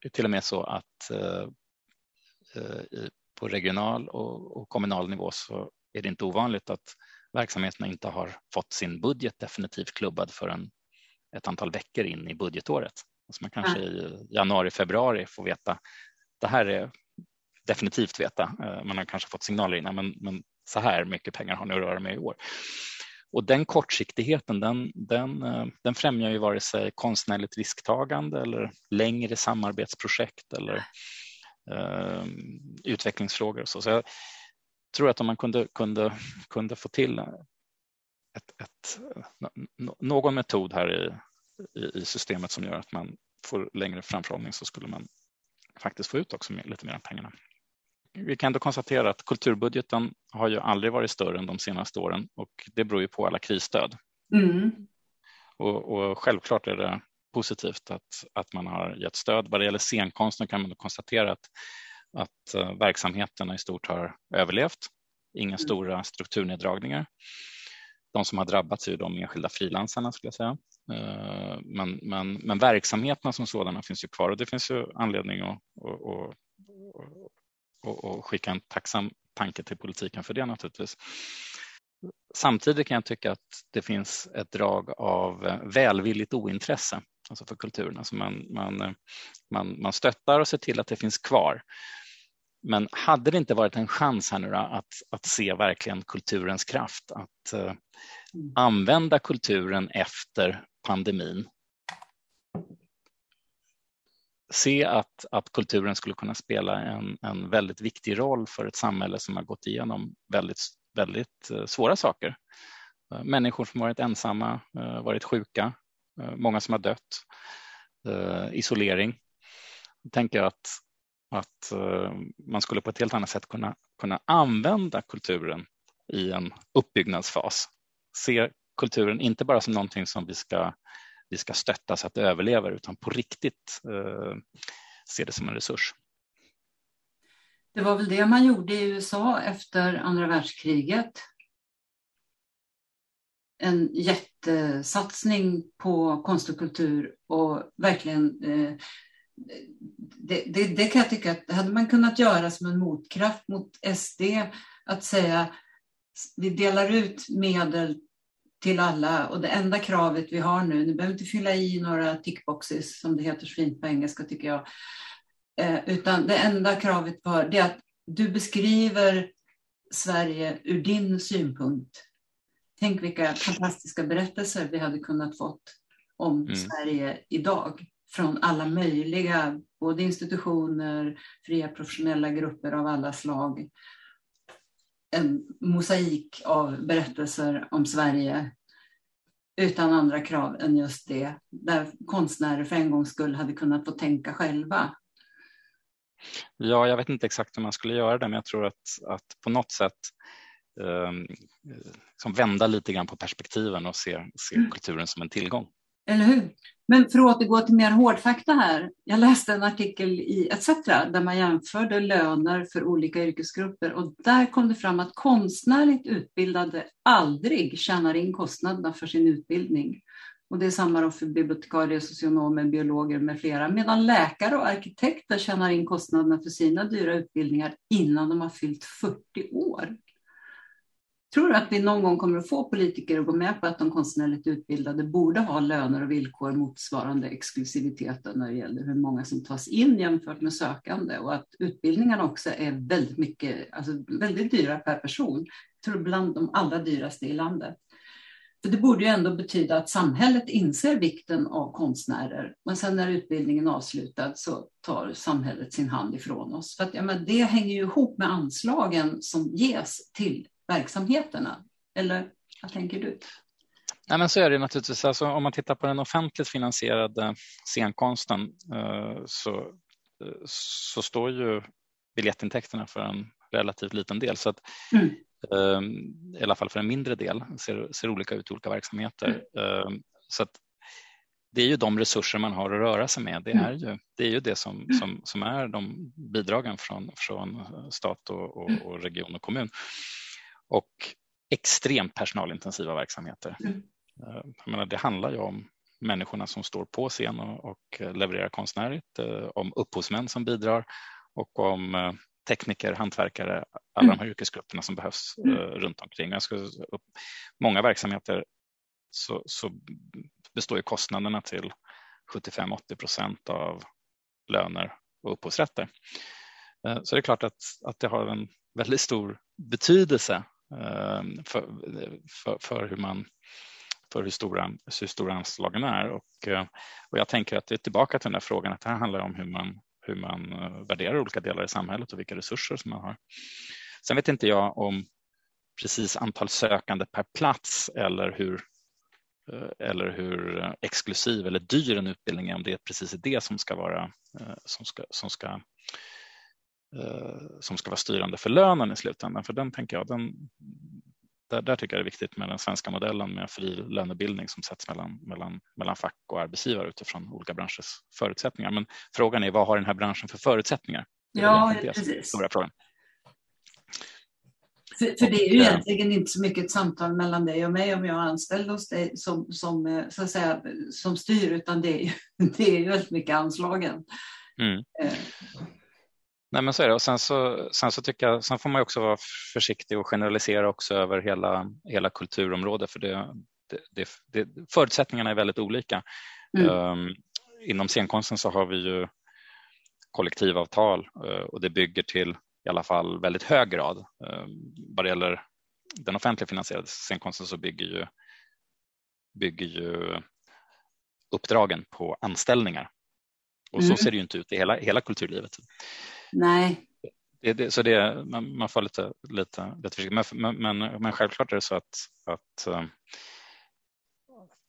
S2: det är till och med så att eh, eh, på regional och, och kommunal nivå så är det inte ovanligt att verksamheterna inte har fått sin budget definitivt klubbad förrän ett antal veckor in i budgetåret. Alltså man kanske i januari, februari får veta det här är definitivt veta. Man har kanske fått signaler innan, men, men så här mycket pengar har ni att röra med i år. Och den kortsiktigheten den, den, den främjar ju vare sig konstnärligt risktagande eller längre samarbetsprojekt eller eh, utvecklingsfrågor. Och så. så jag tror att om man kunde, kunde, kunde få till ett, ett, någon metod här i, i, i, systemet som gör att man får längre framförhållning så skulle man faktiskt få ut också lite mer av pengarna. Vi kan ändå konstatera att kulturbudgeten har ju aldrig varit större än de senaste åren och det beror ju på alla krisstöd. Mm. Och, och, självklart är det positivt att, att man har gett stöd. Vad det gäller scenkonsten kan man konstatera att, att uh, verksamheterna i stort har överlevt. Inga mm. stora strukturneddragningar. De som har drabbats är de enskilda frilansarna skulle jag säga. Uh, men, men, men verksamheterna som sådana finns ju kvar och det finns ju anledning att, att, att, att skicka en tacksam tanke till politiken för det naturligtvis. Samtidigt kan jag tycka att det finns ett drag av eh, välvilligt ointresse alltså för kulturen. Alltså man, man, man, man stöttar och ser till att det finns kvar. Men hade det inte varit en chans här nu då, att, att se verkligen kulturens kraft, att uh, använda kulturen efter pandemin. Se att, att kulturen skulle kunna spela en, en väldigt viktig roll för ett samhälle som har gått igenom väldigt, väldigt eh, svåra saker. Eh, människor som varit ensamma, varit sjuka, många som har dött, isolering. Jag tänker att, att eh, man skulle på ett helt annat sätt kunna, kunna använda kulturen i en uppbyggnadsfas. Se kulturen inte bara som någonting som vi ska, vi ska stötta så att det överlever utan på riktigt eh, se det som en resurs.
S1: Det var väl det man gjorde i USA efter andra världskriget en jättesatsning på konst och kultur och verkligen eh, det, det, det, kan jag tycka att hade man kunnat göra som en motkraft mot SD att säga vi delar ut medel till alla och det enda kravet vi har nu, ni behöver inte fylla i några tickboxes som det heter så fint på engelska tycker jag, eh, utan det enda kravet vi har det är att du beskriver Sverige ur din synpunkt. Tänk vilka fantastiska berättelser vi hade kunnat fått om mm. Sverige idag från alla möjliga, både institutioner, fria professionella grupper av alla slag. En mosaik av berättelser om Sverige utan andra krav än just det, där konstnärer för en gångs skull hade kunnat få tänka själva.
S2: Ja, jag vet inte exakt hur man skulle göra det, men jag tror att, att på något sätt Ehm, liksom vända lite grann på perspektiven och se, se mm. kulturen som en tillgång.
S1: Eller hur? Men för att återgå till mer hårdfakta här. Jag läste en artikel i ETC där man jämförde löner för olika yrkesgrupper och där kom det fram att konstnärligt utbildade aldrig tjänar in kostnaderna för sin utbildning. Och det är samma för bibliotekarier, socionomer, biologer med flera. Medan läkare och arkitekter tjänar in kostnaderna för sina dyra utbildningar innan de har fyllt 40 år. Tror du att vi någon gång kommer att få politiker att gå med på att de konstnärligt utbildade borde ha löner och villkor motsvarande exklusiviteten när det gäller hur många som tas in jämfört med sökande och att utbildningarna också är väldigt mycket, alltså väldigt dyra per person. Jag tror bland de allra dyraste i landet. För det borde ju ändå betyda att samhället inser vikten av konstnärer, men sen när utbildningen är avslutad så tar samhället sin hand ifrån oss. För att, ja, men det hänger ju ihop med anslagen som ges till verksamheterna? Eller vad tänker du?
S2: Nej, men så är det naturligtvis. Alltså, om man tittar på den offentligt finansierade scenkonsten eh, så, eh, så står ju biljettintäkterna för en relativt liten del. Så att, mm. eh, I alla fall för en mindre del, ser, ser olika ut i olika verksamheter. Mm. Eh, så att, det är ju de resurser man har att röra sig med. Det mm. är ju det, är ju det som, mm. som, som är de bidragen från, från stat och, och, och region och kommun och extremt personalintensiva verksamheter. Mm. Eh, jag menar, det handlar ju om människorna som står på scen och, och levererar konstnärligt, eh, om upphovsmän som bidrar och om eh, tekniker, hantverkare, alla mm. de här yrkesgrupperna som behövs mm. runt omkring. Jag skulle, många verksamheter så, så består ju kostnaderna till 75-80 procent av löner och upphovsrätter. Eh, så det är klart att, att det har en väldigt stor betydelse Ehm, för, för, för hur man för hur stora, hur stora anslagen är. Och, eh, och jag tänker att det är tillbaka till den här frågan att det här handlar om hur man, hur man eh, värderar olika delar i samhället och vilka resurser som man har. Sen vet inte jag om precis antal sökande per plats eller hur, eh, eller hur exklusiv eller dyr en utbildning är, om det är precis det som ska vara, som ska, som ska, som ska vara styrande för lönen i slutändan. För den tänker jag, den, där, där, tycker jag det är viktigt med den svenska modellen med fri lönebildning som sätts mellan, mellan, mellan fack och arbetsgivare utifrån olika branschers förutsättningar. Men frågan är vad har den här branschen för förutsättningar?
S1: Ja, precis. Stora frågan. För, för, det är ju egentligen inte så mycket ett samtal mellan dig och mig om jag är anställd hos dig som, som, eh, så att säga, som styr, utan det är ju, det är ju väldigt mycket anslagen. Mm.
S2: Nej, men så är det. Och sen så, sen så tycker jag, sen får man också vara försiktig och generalisera också över hela, hela kulturområdet, för det, det, det, förutsättningarna är väldigt olika. Mm. Um, inom scenkonsten så har vi ju kollektivavtal uh, och det bygger till i alla fall väldigt hög grad. Eh, vad det gäller den offentligt finansierade scenkonsten så bygger ju, bygger ju uppdragen på anställningar. Och mm. så ser det ju inte ut i hela, hela kulturlivet.
S1: Nej.
S2: Det, det, så det, man, man får lite, lite, lite försiktigt. Men, men, men, självklart är det så att, att, eh,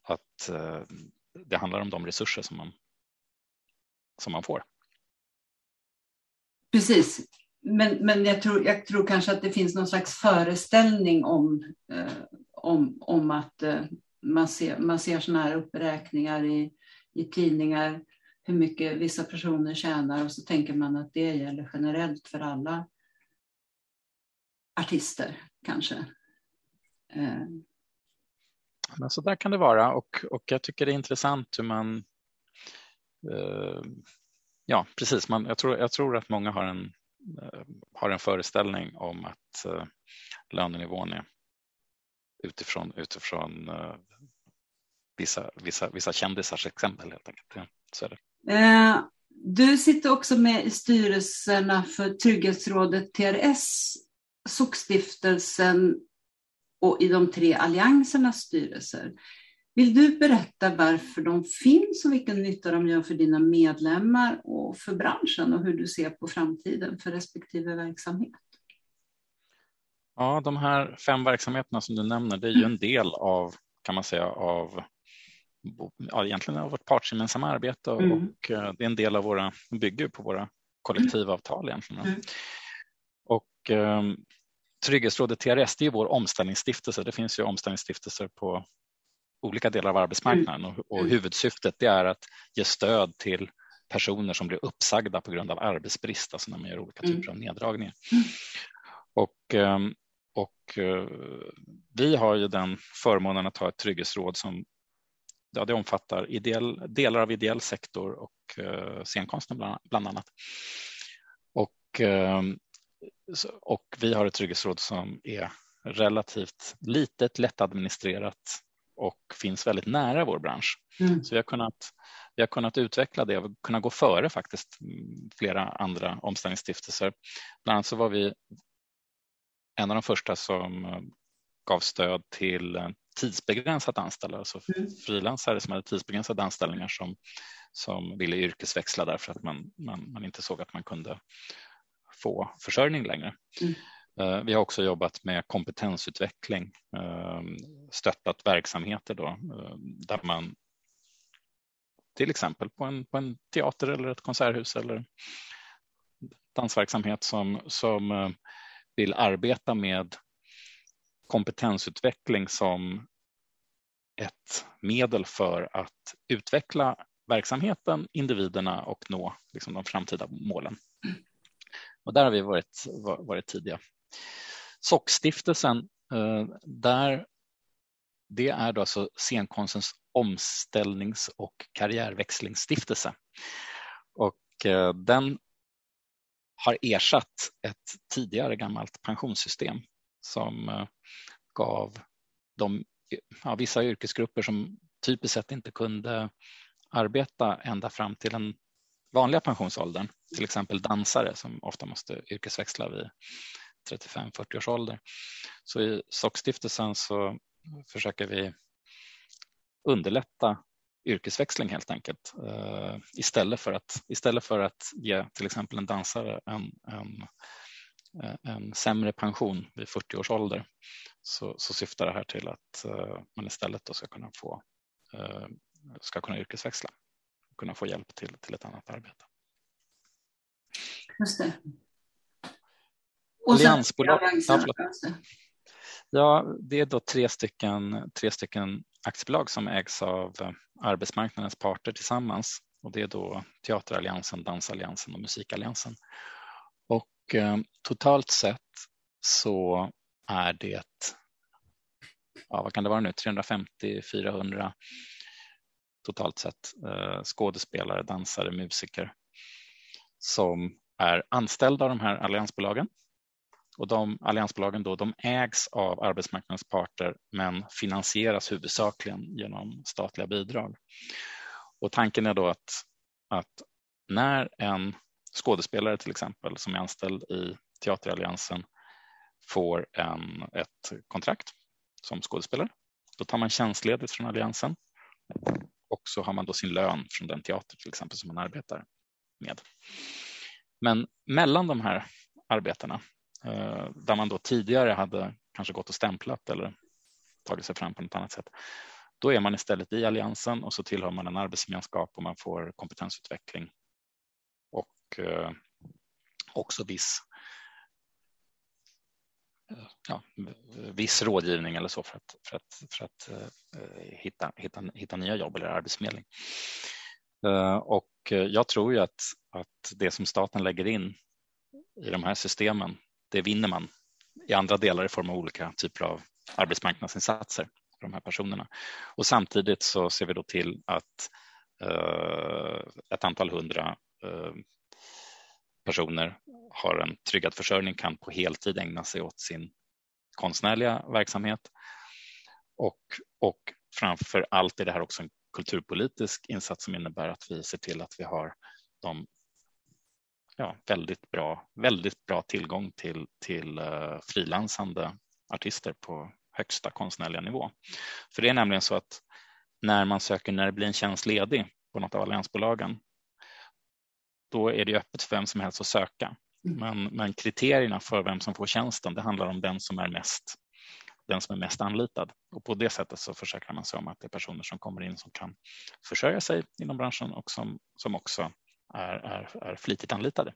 S2: att eh, det handlar om de resurser som man, som man får.
S1: Precis men, men jag, tror, jag tror kanske att det finns någon slags föreställning om, eh, om, om att eh, man ser, man ser sådana här uppräkningar i, i tidningar, hur mycket vissa personer tjänar och så tänker man att det gäller generellt för alla artister kanske. Eh.
S2: Men så där kan det vara och, och jag tycker det är intressant hur man eh, Ja, precis. Man, jag, tror, jag tror att många har en Eh, har en föreställning om att eh, lönenivån är utifrån, utifrån eh, vissa, vissa, vissa kändisars exempel helt enkelt. Så är det.
S1: Du sitter också med i styrelserna för Trygghetsrådet TRS, Sockstiftelsen och i de tre alliansernas styrelser. Vill du berätta varför de finns och vilken nytta de gör för dina medlemmar och för branschen och hur du ser på framtiden för respektive verksamhet?
S2: Ja, de här fem verksamheterna som du nämner, det är ju en del av, kan man säga, av ja, egentligen av vårt partsgemensamma arbete och, mm. och eh, det är en del av våra, bygger på våra kollektivavtal egentligen. Mm. Och um, Trygghetsrådet TRS, det är vår omställningsstiftelse. Det finns ju omställningsstiftelser på olika delar av arbetsmarknaden och, och mm. huvudsyftet det är att ge stöd till personer som blir uppsagda på grund av arbetsbrist, alltså när man gör olika mm. typer av neddragningar. Mm. Och, ehm, och eh, vi har ju den förmånen att ha ett trygghetsråd som ja, det omfattar ideell, delar av ideell sektor och uh, scenkonsten bland, bland annat. Och, uh, och vi har ett trygghetsråd som är relativt litet, lättadministrerat och finns väldigt nära vår bransch. Mm. Så vi har, kunnat, vi har kunnat utveckla det och kunnat gå före faktiskt flera andra omställningsstiftelser. Bland annat så var vi en av de första som eh, gav stöd till tidsbegränsat anställda, alltså mm. frilansare som hade tidsbegränsade anställningar som, som ville yrkesväxla därför att man, man, man inte såg att man kunde få försörjning längre. Mm. Eh, vi har också jobbat med kompetensutveckling, ehm, stöttat verksamheter då, eh, där man till exempel på en, på en teater eller ett konserthus eller dansverksamhet som, som eh, vill arbeta med kompetensutveckling som ett medel för att utveckla verksamheten, individerna och nå liksom, de framtida målen. Och där har vi varit, varit tidiga. Sockstiftelsen, eh, där det är då alltså scenkonstens omställnings och karriärväxlingsstiftelse. Och eh, den har ersatt ett tidigare gammalt pensionssystem som eh, av de, ja, vissa yrkesgrupper som typiskt sett inte kunde arbeta ända fram till den vanliga pensionsåldern, till exempel dansare som ofta måste yrkesväxla vid 35-40 års ålder. Så i Sockstiftelsen så försöker vi underlätta yrkesväxling helt enkelt uh, istället, för att, istället för att ge till exempel en dansare en, en, en sämre pension vid 40 års ålder så, så syftar det här till att uh, man istället då ska kunna få uh, ska kunna yrkesväxla och kunna få hjälp till, till ett annat arbete.
S1: Just det.
S2: Och Alliansbolag. Ja, det är då tre stycken, tre stycken aktiebolag som ägs av eh, arbetsmarknadens parter tillsammans och det är då Teateralliansen, Dansalliansen och Musikalliansen. Och eh, totalt sett så är det, ja, vad kan det vara nu, 350-400 totalt sett eh, skådespelare, dansare, musiker som är anställda av de här alliansbolagen. Och de alliansbolagen då, de ägs av arbetsmarknadens parter men finansieras huvudsakligen genom statliga bidrag. Och tanken är då att, att när en skådespelare till exempel som är anställd i Teateralliansen får en, ett kontrakt som skådespelare, då tar man tjänstledigt från Alliansen och så har man då sin lön från den teater till exempel som man arbetar med. Men mellan de här arbetena eh, där man då tidigare hade kanske gått och stämplat eller tagit sig fram på något annat sätt. Då är man istället i alliansen och så tillhör man en arbetsgemenskap och man får kompetensutveckling och eh, också viss eh, ja, viss rådgivning eller så för att, för att, för att eh, hitta, hitta, hitta nya jobb eller arbetsförmedling. Och jag tror ju att, att det som staten lägger in i de här systemen, det vinner man i andra delar i form av olika typer av arbetsmarknadsinsatser för de här personerna. Och samtidigt så ser vi då till att ett antal hundra personer har en tryggad försörjning kan på heltid ägna sig åt sin konstnärliga verksamhet. Och, och framför allt är det här också en kulturpolitisk insats som innebär att vi ser till att vi har de ja, väldigt, bra, väldigt bra tillgång till, till uh, frilansande artister på högsta konstnärliga nivå. För det är nämligen så att när man söker när det blir en tjänst ledig på något av alliansbolagen då är det öppet för vem som helst att söka. Mm. Men, men kriterierna för vem som får tjänsten, det handlar om den som är mest den som är mest anlitad och på det sättet så försäkrar man sig om att det är personer som kommer in som kan försörja sig inom branschen och som, som också är, är, är flitigt anlitade.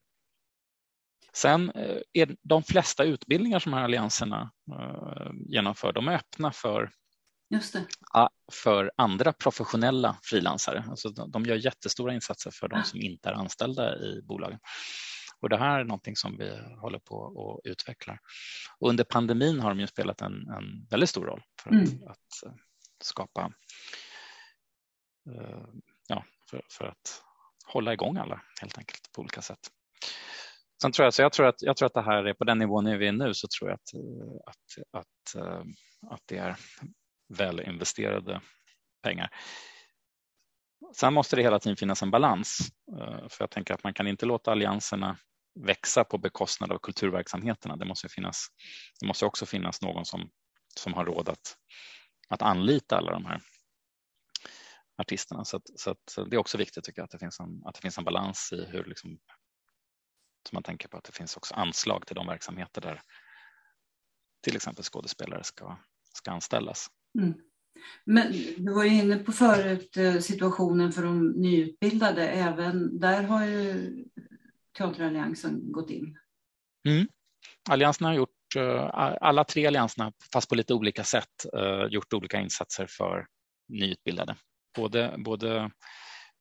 S2: Sen eh, är de flesta utbildningar som här allianserna eh, genomför, de är öppna för
S1: Just det.
S2: för andra professionella frilansare. Alltså de gör jättestora insatser för de som inte är anställda i bolagen. Och det här är någonting som vi håller på och utvecklar. Och under pandemin har de ju spelat en, en väldigt stor roll för att, mm. att eh, skapa, uh, ja, för, för, att hålla igång alla helt enkelt på olika sätt. Sen tror jag, så jag, tror att, jag tror att det här är på den nivån vi är nu så tror jag att, att, att, att det är välinvesterade pengar. Sen måste det hela tiden finnas en balans, eh, för jag tänker att man kan inte låta allianserna växa på bekostnad av kulturverksamheterna. Det måste, finnas, det måste också finnas någon som, som har råd att, att anlita alla de här artisterna. Så, att, så att det är också viktigt tycker jag att det finns en, att det finns en balans i hur liksom, så man tänker på att det finns också anslag till de verksamheter där till exempel skådespelare ska, ska anställas. Mm.
S1: Men du var ju inne på förut eh, situationen för de nyutbildade. Även där har ju Teateralliansen gått in.
S2: Mm. Alliansen har gjort, eh, alla tre allianserna, fast på lite olika sätt, eh, gjort olika insatser för nyutbildade. Både, både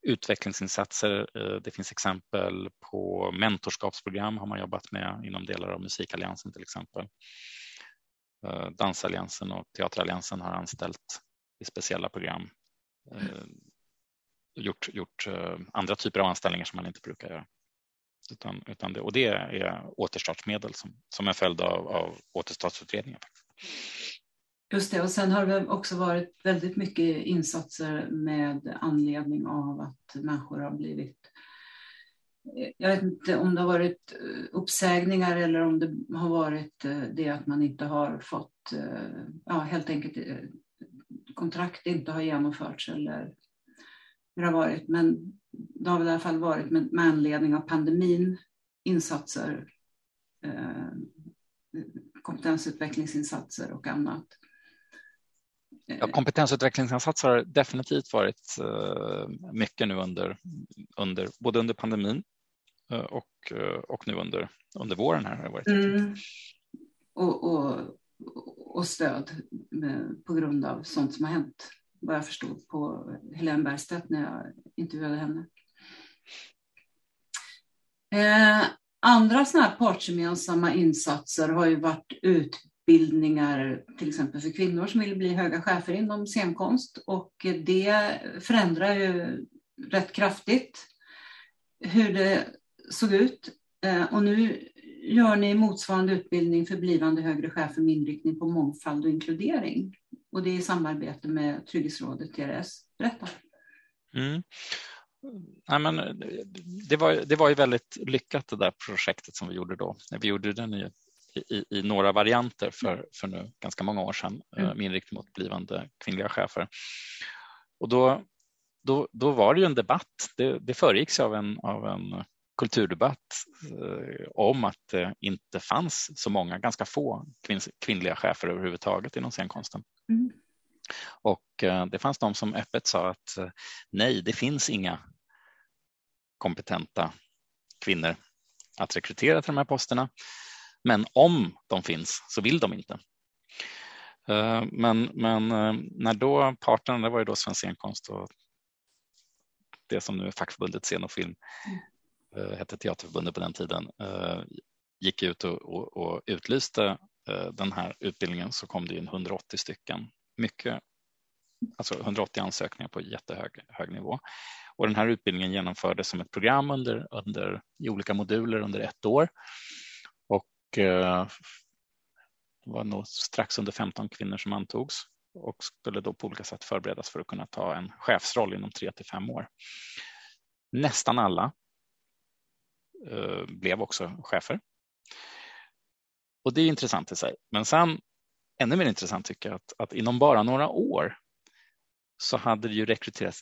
S2: utvecklingsinsatser, det finns exempel på mentorskapsprogram har man jobbat med inom delar av Musikalliansen till exempel. Eh, Dansalliansen och Teateralliansen har anställt i speciella program. Eh, gjort, gjort eh, andra typer av anställningar som man inte brukar göra. Utan, utan det, och det är återstartsmedel som, som en följd av, av återstartsutredningen.
S1: Just det, och sen har det också varit väldigt mycket insatser med anledning av att människor har blivit jag vet inte om det har varit eh, uppsägningar eller om det har varit eh, det att man inte har fått, eh, ja helt enkelt kontrakt inte har genomförts eller hur det har varit. Men det har väl i alla fall varit med, med anledning av pandemin insatser, eh, kompetensutvecklingsinsatser och annat.
S2: Ja, kompetensutvecklingsinsatser har definitivt varit mycket nu under, under, både under pandemin Eh, och, eh, och nu under, under våren. här har det varit. Mm.
S1: Och, och, och stöd med, på grund av sånt som har hänt, vad jag förstod på Helene Bergstedt när jag intervjuade henne. Eh, andra sådana här partsgemensamma insatser har ju varit utbildningar till exempel för kvinnor som vill bli höga chefer inom scenkonst och det förändrar ju rätt kraftigt hur det såg ut. Eh, och nu gör ni motsvarande utbildning för blivande högre chefer med inriktning på mångfald och inkludering. Och det är i samarbete med Trygghetsrådet TRS. Berätta. Mm.
S2: Nej, men det, var, det var ju väldigt lyckat det där projektet som vi gjorde då. Vi gjorde den i, i, i några varianter för, för nu ganska många år sedan eh, mm. med inriktning mot blivande kvinnliga chefer. Och då, då, då var det ju en debatt. Det, det föregicks av en, av en kulturdebatt eh, om att det inte fanns så många, ganska få kvinnliga chefer överhuvudtaget inom scenkonsten. Mm. Och eh, det fanns de som öppet sa att eh, nej, det finns inga kompetenta kvinnor att rekrytera till de här posterna. Men om de finns så vill de inte. Men, men när då parterna, det var ju då Svensk scenkonst och det som nu är fackförbundet Scen och film, mm. Eh, Eh, hette Teaterförbundet på den tiden, eh, gick ut och, och, och utlyste eh, den här utbildningen så kom det in 180 stycken. Mycket, alltså 180 ansökningar på jättehög hög nivå. Och den här utbildningen genomfördes som ett program under, under, i olika moduler under ett år. Och det var nog strax under 15 kvinnor som antogs och skulle då på olika sätt förberedas för att kunna ta en chefsroll inom tre till fem år. Nästan alla blev också chefer. Och det är intressant i sig. Men sen ännu mer intressant tycker jag att, att inom bara några år så hade det ju rekryterats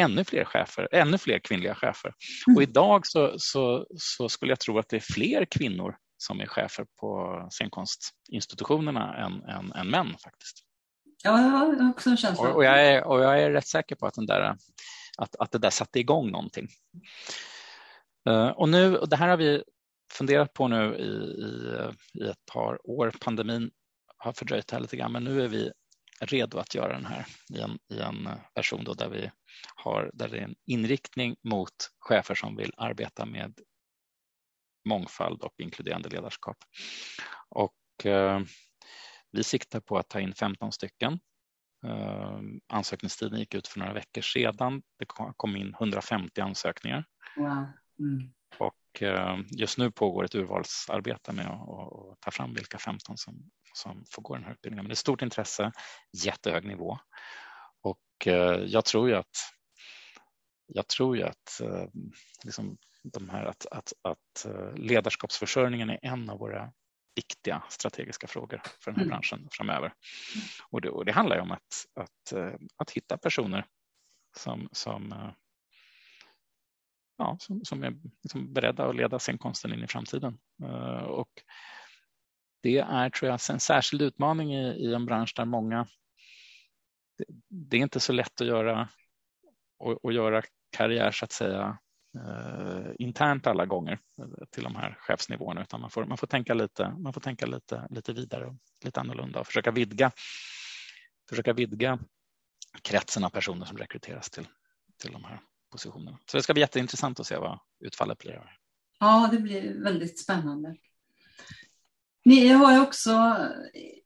S2: ännu fler chefer, ännu fler kvinnliga chefer. Och mm. idag så, så, så skulle jag tro att det är fler kvinnor som är chefer på scenkonstinstitutionerna än, än, än män faktiskt.
S1: Ja, jag har också en känsla.
S2: Och, och, jag är, och jag är rätt säker på att, den där, att, att det där satte igång någonting. Eh, och nu, och det här har vi funderat på nu i, i, eh, i ett par år. Pandemin har fördröjt det här lite grann, men nu är vi redo att göra den här i en, i en eh, version då där vi har där det är en inriktning mot chefer som vill arbeta med mångfald och inkluderande ledarskap. Och eh, vi siktar på att ta in 15 stycken. Eh, ansökningstiden gick ut för några veckor sedan. Det kom in 150 ansökningar. Wow. Mm. Och eh, just nu pågår ett urvalsarbete med att ta fram vilka 15 som, som får gå den här utbildningen. Men det är stort intresse, jättehög nivå och eh, jag tror ju att jag tror ju att eh, liksom de här att, att, att ledarskapsförsörjningen är en av våra viktiga strategiska frågor för den här mm. branschen framöver. Och det, och det handlar ju om att, att, att hitta personer som, som ja, som, som är liksom beredda att leda scenkonsten in i framtiden. Uh, och det är, tror jag, en särskild utmaning i, i en bransch där många, det, det är inte så lätt att göra, och, och göra karriär så att säga uh, internt alla gånger till de här chefsnivåerna, utan man får, man får tänka, lite, man får tänka lite, lite vidare och lite annorlunda och försöka vidga, försöka vidga kretsen av personer som rekryteras till, till de här positionerna. Så det ska bli jätteintressant att se vad utfallet blir.
S1: Ja, det blir väldigt spännande. Ni har ju också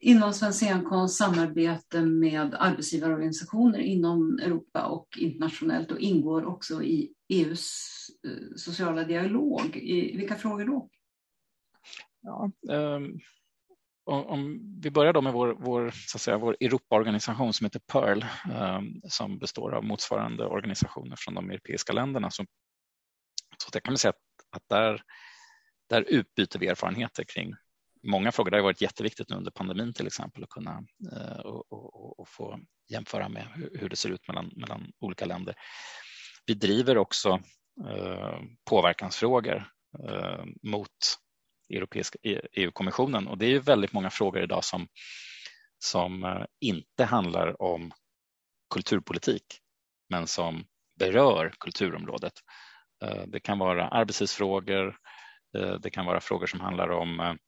S1: inom Svensk scenkonst samarbete med arbetsgivarorganisationer inom Europa och internationellt och ingår också i EUs eh, sociala dialog. I vilka frågor då?
S2: Ja, um, om vi börjar då med vår, vår, så att säga, vår Europaorganisation som heter PEARL um, som består av motsvarande organisationer från de europeiska länderna. Så, så det kan man säga att, att där, där utbyter vi erfarenheter kring många frågor. Det har varit jätteviktigt nu under pandemin till exempel att kunna uh, och, och, och, få jämföra med hur, hur, det ser ut mellan, mellan olika länder. Vi driver också uh, påverkansfrågor uh, mot Europeiska e EU-kommissionen och det är ju väldigt många frågor idag som, som eh, inte handlar om kulturpolitik men som berör kulturområdet. Eh, det kan vara arbetstidsfrågor, eh, det kan vara frågor som handlar om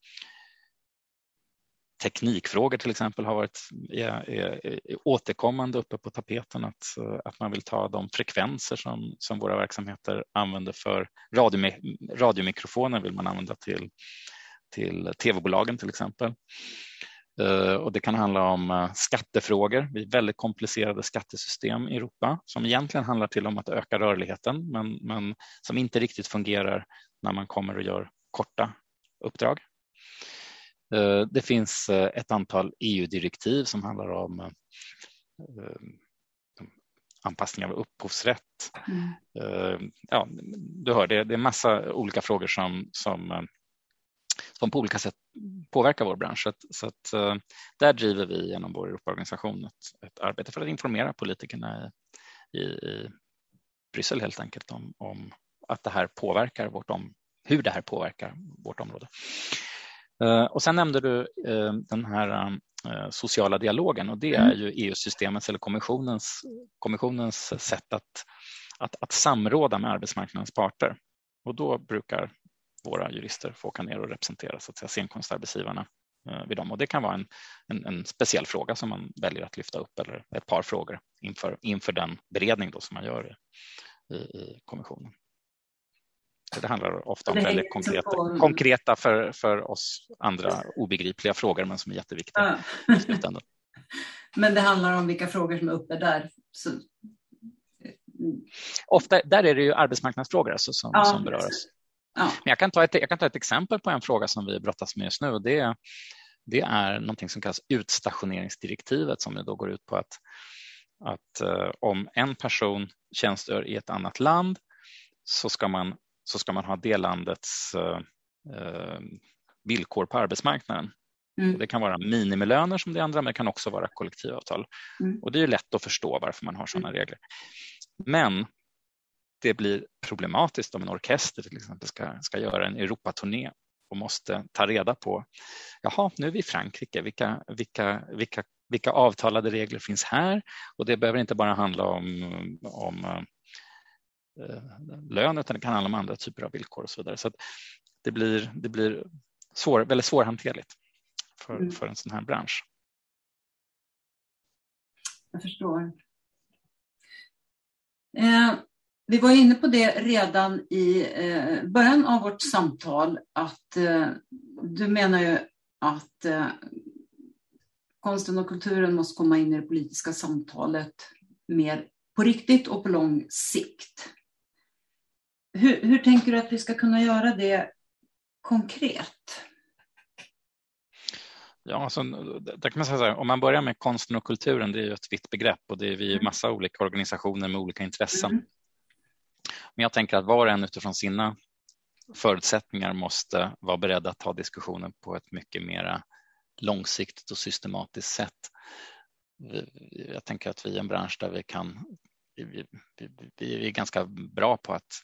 S2: teknikfrågor till exempel har varit är, är, är återkommande uppe på tapeten att, att man vill ta de frekvenser som, som våra verksamheter använder för radio, radiomikrofoner vill man använda till, till tv-bolagen till exempel. Eh, och det kan handla om eh, skattefrågor. Vi har väldigt komplicerade skattesystem i Europa som egentligen handlar till om att öka rörligheten men, men som inte riktigt fungerar när man kommer och gör korta uppdrag. Eh, det finns eh, ett antal EU-direktiv som handlar om eh, anpassning av upphovsrätt. Mm. Ja, du hör, det, det är massa olika frågor som, som, som på olika sätt påverkar vår bransch. Så, att, så att, där driver vi genom vår Europaorganisation ett, ett arbete för att informera politikerna i, i, i Bryssel helt enkelt om, om att det här påverkar vårt om, hur det här påverkar vårt område. Eh, och sen nämnde du eh, den här eh, sociala dialogen och det är mm. ju EU-systemets eller kommissionens, kommissionens sätt att, att, att samråda med arbetsmarknadens parter. Och då brukar våra jurister få åka ner och representera så att säga, scenkonstarbetsgivarna vid dem. Och det kan vara en, en, en, speciell fråga som man väljer att lyfta upp eller ett par frågor inför, inför den beredning då som man gör i, i kommissionen. Det handlar ofta om väldigt konkreta, på... konkreta för, för oss andra obegripliga frågor men som är jätteviktiga ja. i slutändan.
S1: Men det handlar om vilka frågor som är uppe där. Så...
S2: Ofta, där är det ju arbetsmarknadsfrågor alltså som, ja, som berörs. Ja. Men jag kan, ta ett, jag kan ta ett exempel på en fråga som vi brottas med just nu. Och det, det är någonting som kallas utstationeringsdirektivet som då går ut på att, att uh, om en person tjänstgör i ett annat land så ska man så ska man ha det landets eh, eh, villkor på arbetsmarknaden. Mm. Det kan vara minimilöner som det andra, men det kan också vara kollektivavtal. Mm. Och det är lätt att förstå varför man har sådana mm. regler. Men det blir problematiskt om en orkester till exempel ska, ska göra en Europaturné och måste ta reda på, jaha, nu är vi i Frankrike, vilka, vilka, vilka, vilka avtalade regler finns här? Och det behöver inte bara handla om, om Eh, lön utan det kan handla om andra typer av villkor och så vidare. Så det blir, det blir svår, väldigt svårhanterligt för, mm. för en sån här bransch.
S1: Jag förstår. Eh, vi var inne på det redan i eh, början av vårt samtal att eh, du menar ju att eh, konsten och kulturen måste komma in i det politiska samtalet mer på riktigt och på lång sikt. Hur, hur tänker du att vi ska kunna göra det konkret?
S2: Ja, alltså, där kan man säga så här, om man börjar med konsten och kulturen, det är ju ett vitt begrepp och det är vi mm. massa olika organisationer med olika intressen. Mm. Men jag tänker att var och en utifrån sina förutsättningar måste vara beredda att ta diskussionen på ett mycket mer långsiktigt och systematiskt sätt. Jag tänker att vi är en bransch där vi kan vi, vi, vi är ganska bra på att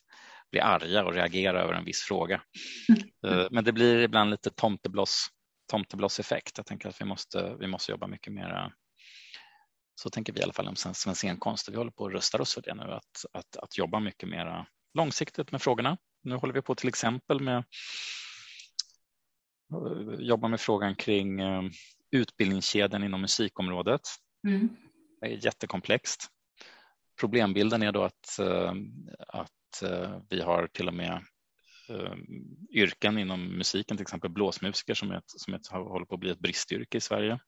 S2: bli arga och reagera över en viss fråga. Mm. Men det blir ibland lite tomtebloss, tomteblosseffekt. Jag tänker att vi måste, vi måste jobba mycket mer så tänker vi i alla fall om svensk scenkonst. Vi håller på att rusta oss för det nu, att, att, att jobba mycket mer långsiktigt med frågorna. Nu håller vi på till exempel med eh, jobba med frågan kring eh, utbildningskedjan inom musikområdet. Mm. Det är jättekomplext. Problembilden är då att, att att eh, vi har till och med eh, yrken inom musiken, till exempel blåsmusiker som, ett, som ett, håller på att bli ett bristyrke i Sverige.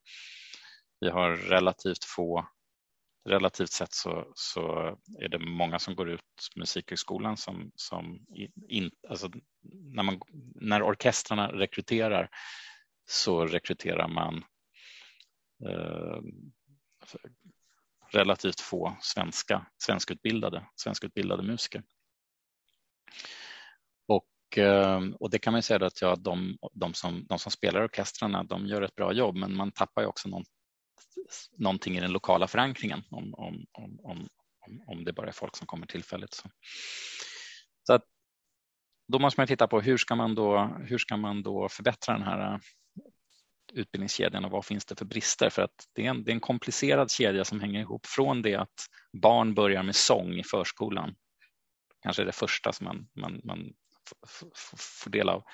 S2: Vi har relativt få, relativt sett så, så är det många som går ut Musikhögskolan som, som in, alltså när, man, när orkestrarna rekryterar så rekryterar man eh, relativt få svenska, svenskutbildade, svenskutbildade musiker. Och, ehm, och det kan man säga att ja, de, de, som, de som spelar orkestrarna de gör ett bra jobb men man tappar ju också någon, någonting i den lokala förankringen om, om, om, om, om det bara är folk som kommer tillfälligt. Så, så att, då måste man titta på hur ska man då, hur ska man då förbättra den här eh, utbildningskedjan och vad finns det för brister? För att det är, en, det är en komplicerad kedja som hänger ihop från det att barn börjar med sång i förskolan. Kanske det första som man, man, man får del av.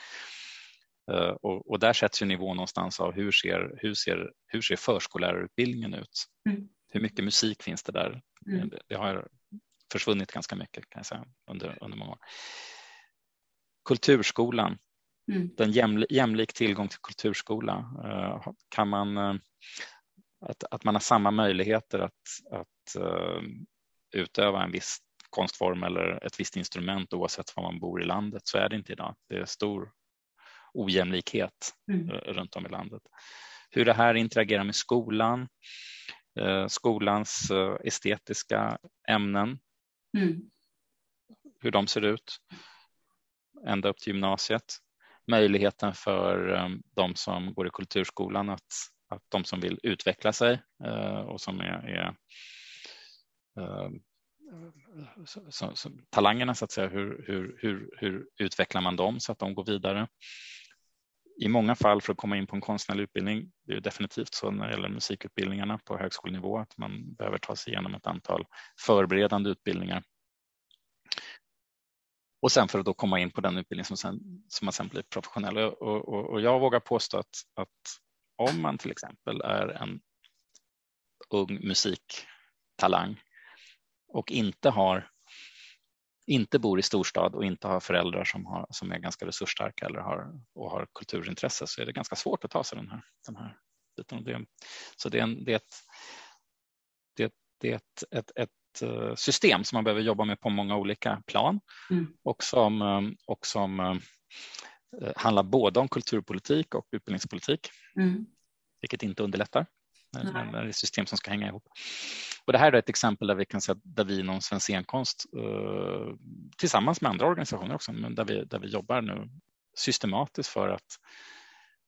S2: Uh, och, och, där sätts ju nivån någonstans av hur ser, hur ser, hur ser förskollärarutbildningen ut? Mm. Hur mycket musik finns det där? Mm. Det, det, har försvunnit ganska mycket kan jag säga under, under många år. Kulturskolan, Mm. Den jämlik, jämlik tillgång till kulturskola. Eh, kan man, eh, att, att man har samma möjligheter att, att utöva en viss konstform eller ett visst instrument oavsett var man bor i landet. Så är det inte idag. Det är stor ojämlikhet mm. runt om i landet. Hur det här interagerar med skolan, skolans estetiska ämnen, mm. hur de ser ut ända upp till gymnasiet möjligheten för de som går i kulturskolan att, att de som vill utveckla sig och som är, är så, så, talangerna så att säga, hur, hur, hur, hur utvecklar man dem så att de går vidare? I många fall för att komma in på en konstnärlig utbildning, det är definitivt så när det gäller musikutbildningarna på högskolenivå att man behöver ta sig igenom ett antal förberedande utbildningar och sen för att då komma in på den utbildning som, sen, som man sen blir professionell. Och, och, och jag vågar påstå att, att om man till exempel är en ung musiktalang och inte har inte bor i storstad och inte har föräldrar som, har, som är ganska resursstarka eller har, och har kulturintresse så är det ganska svårt att ta sig den här, den här biten. Det, så det är, en, det är, ett, det, det är ett, ett, ett Eh, system som man behöver jobba med på många olika plan mm. och som, eh, och som eh, handlar både om kulturpolitik och utbildningspolitik, mm. vilket inte underlättar. Nej. Ett system som ska hänga ihop. Och det här är ett exempel där vi kan säga där vi inom Svensk scenkonst tillsammans med andra organisationer också, men där vi, där vi jobbar nu systematiskt för att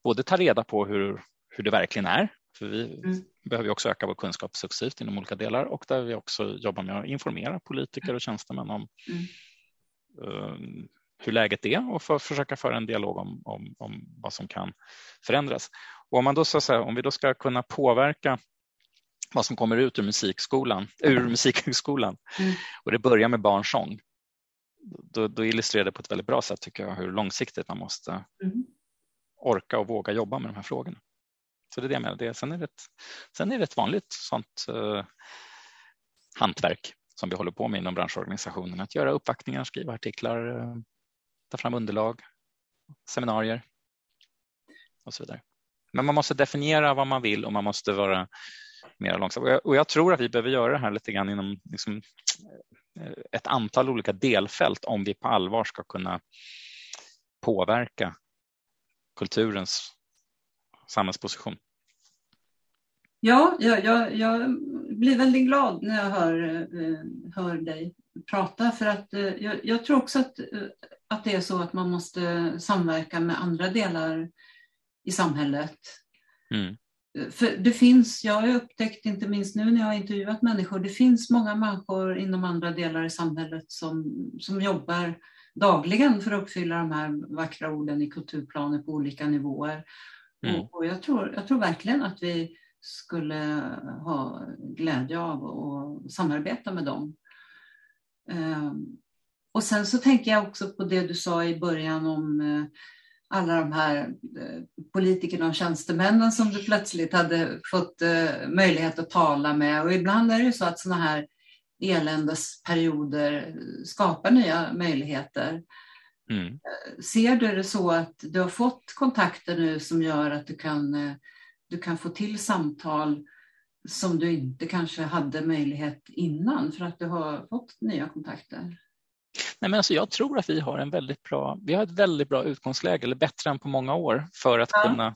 S2: både ta reda på hur, hur det verkligen är, för vi mm. behöver också öka vår kunskap successivt inom olika delar och där vi också jobbar med att informera politiker och tjänstemän om mm. Hur läget är och för försöka föra en dialog om, om, om vad som kan förändras. Och om, man då, så säga, om vi då ska kunna påverka vad som kommer ut ur musikskolan, ur musikhögskolan mm. och det börjar med barnsång, då, då illustrerar det på ett väldigt bra sätt tycker jag hur långsiktigt man måste mm. orka och våga jobba med de här frågorna. Så det är det jag menar. Det, sen, är det ett, sen är det ett vanligt sånt eh, hantverk som vi håller på med inom branschorganisationen. Att göra uppvaktningar, skriva artiklar, eh, ta fram underlag, seminarier och så vidare. Men man måste definiera vad man vill och man måste vara mer långsam. Och jag, och jag tror att vi behöver göra det här lite grann inom liksom, eh, ett antal olika delfält om vi på allvar ska kunna påverka kulturens samhällsposition.
S1: Ja, jag, jag, jag, blir väldigt glad när jag hör, eh, hör dig prata för att eh, jag, jag, tror också att, att det är så att man måste samverka med andra delar i samhället. Mm. För det finns, jag har upptäckt, inte minst nu när jag har intervjuat människor, det finns många människor inom andra delar i samhället som, som jobbar dagligen för att uppfylla de här vackra orden i kulturplaner på olika nivåer. Mm. Och, jag, tror, jag tror verkligen att vi skulle ha glädje av att samarbeta med dem. Ehm, och sen så tänker jag också på det du sa i början om eh, alla de här eh, politikerna och tjänstemännen som du plötsligt hade fått eh, möjlighet att tala med. Och ibland är det ju så att sådana här eländesperioder skapar nya möjligheter. Mm. Ser du det så att du har fått kontakter nu som gör att du kan, du kan få till samtal som du inte kanske hade möjlighet innan för att du har fått nya kontakter?
S2: Nej, men alltså jag tror att vi har, en väldigt bra, vi har ett väldigt bra utgångsläge, eller bättre än på många år, för att ja. kunna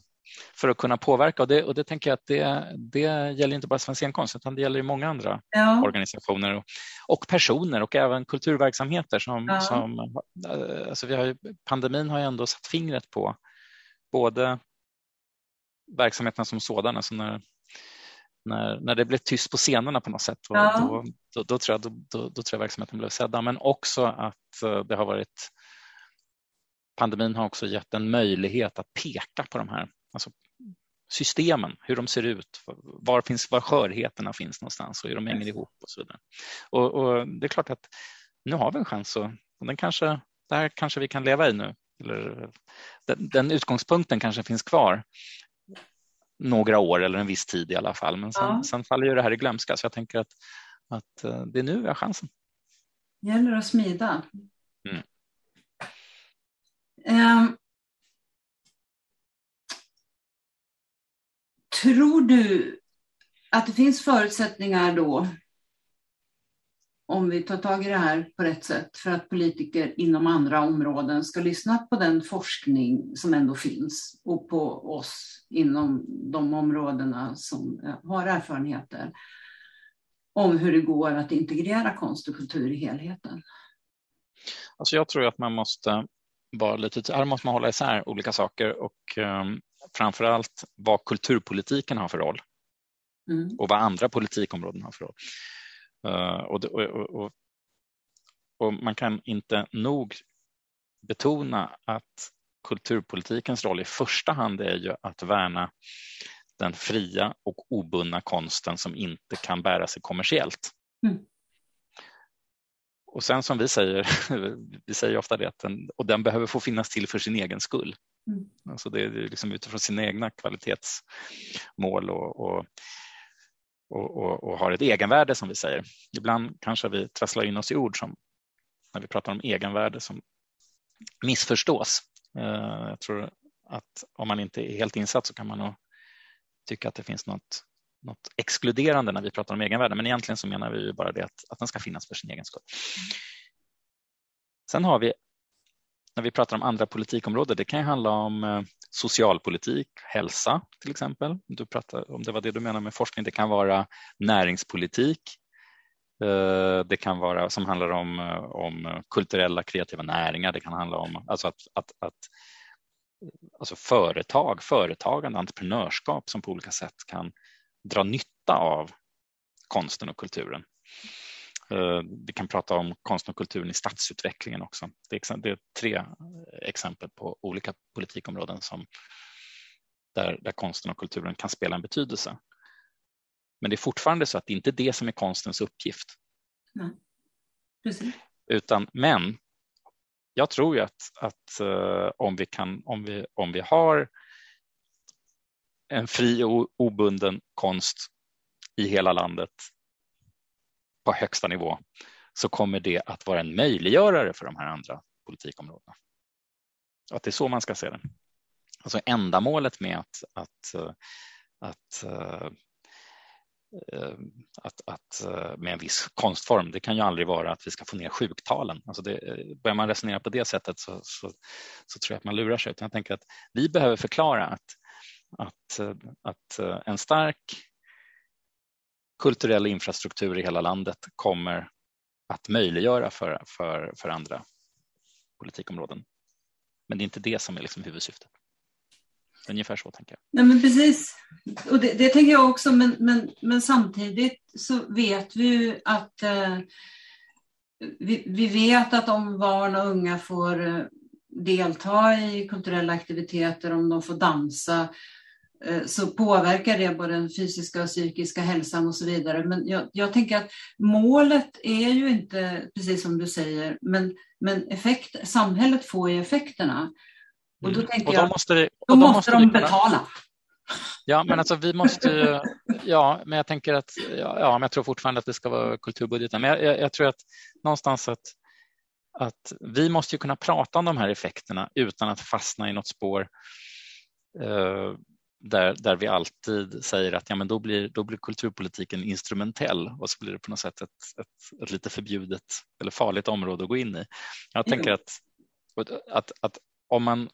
S2: för att kunna påverka och det, och det tänker jag att det, det gäller inte bara Svensk scenkonst utan det gäller i många andra ja. organisationer och, och, personer och även kulturverksamheter som, ja. som eh, alltså vi har, pandemin har ju ändå satt fingret på både verksamheterna som sådana, alltså när, när, när det blev tyst på scenerna på något sätt, ja. då, då, då, tror jag, då, då, tror jag verksamheten blev sedda, men också att eh, det har varit pandemin har också gett en möjlighet att peka på de här alltså systemen, hur de ser ut, var, finns, var skörheterna finns någonstans och hur de hänger ihop och så vidare. Och, och det är klart att nu har vi en chans och, och den kanske, det här kanske vi kan leva i nu. Eller, den, den utgångspunkten kanske finns kvar några år eller en viss tid i alla fall. Men sen, ja. sen faller ju det här i glömska så jag tänker att, att eh, det är nu vi har chansen.
S1: Gäller att smida. Mm. Um, tror du att det finns förutsättningar då, om vi tar tag i det här på rätt sätt, för att politiker inom andra områden ska lyssna på den forskning som ändå finns och på oss inom de områdena som eh, har erfarenheter om hur det går att integrera konst och kultur i helheten?
S2: Alltså jag tror att man måste vara lite, här måste man hålla isär olika saker och um, framför allt vad kulturpolitiken har för roll mm. och vad andra politikområden har för roll. Uh, och, och, och, och, man kan inte nog betona att kulturpolitikens roll i första hand är ju att värna den fria och obundna konsten som inte kan bära sig kommersiellt. Mm. Och sen som vi säger, vi säger ofta det, den, och den behöver få finnas till för sin egen skull. Mm. Alltså det är liksom utifrån sina egna kvalitetsmål och, och, och, och, har ett egenvärde som vi säger. Ibland kanske vi trasslar in oss i ord som när vi pratar om egenvärde som missförstås. Eh, jag tror att om man inte är helt insatt så kan man nog tycka att det finns något, något exkluderande när vi pratar om egenvärde, men egentligen så menar vi bara det att, att den ska finnas för sin egen skull. Sen har vi när vi pratar om andra politikområden, det kan ju handla om eh, socialpolitik, hälsa till exempel. Du pratade, om det var det du menar med forskning, det kan vara näringspolitik. Eh, det kan vara som handlar om, eh, om kulturella kreativa näringar. Det kan handla om alltså att, att, att alltså företag, företagande, entreprenörskap som på olika sätt kan dra nytta av konsten och kulturen. Eh, vi kan prata om konst och kulturen i stadsutvecklingen också. Det är, tre exempel på olika politikområden som, där, där konsten och kulturen kan spela en betydelse. Men det är fortfarande så att det inte är det som är konstens uppgift.
S1: Nej. Precis.
S2: Utan, men jag tror ju att, att uh, om, vi kan, om, vi, om vi har en fri och obunden konst i hela landet på högsta nivå så kommer det att vara en möjliggörare för de här andra politikområdena. Att det är så man ska se det. Alltså ändamålet med att, att, eh, eh, eh, att, att, att, med en viss konstform, det kan ju aldrig vara att vi ska få ner sjuktalen. Alltså det, börjar man resonera på det sättet så, så, så tror jag att man lurar sig. Jag tänker att vi behöver förklara att, att, att en stark kulturell infrastruktur i hela landet kommer att möjliggöra för, för, för andra politikområden. Men det är inte det som är liksom huvudsyftet. Ungefär så tänker jag.
S1: Nej, men precis, och det, det tänker jag också, men, men, men samtidigt så vet vi ju att eh, vi, vi, vet att om barn och unga får eh, delta i kulturella aktiviteter, om de får dansa, så påverkar det både den fysiska och psykiska hälsan och så vidare. Men jag, jag, tänker att målet är ju inte precis som du säger, men, men effekt, samhället får ju effekterna. Och då mm. tänker och då jag, måste, vi, då, då måste, måste de betala.
S2: Ja, men alltså vi måste ju, ja, men jag tänker att, ja, ja, men jag tror fortfarande att det ska vara kulturbudgeten, men jag, jag, jag tror att någonstans att, att vi måste ju kunna prata om de här effekterna utan att fastna i något spår eh, där, där vi alltid säger att ja, men då, blir, då blir kulturpolitiken instrumentell och så blir det på något sätt ett, ett, ett lite förbjudet eller farligt område att gå in i. Jag tänker att, att, att om, man,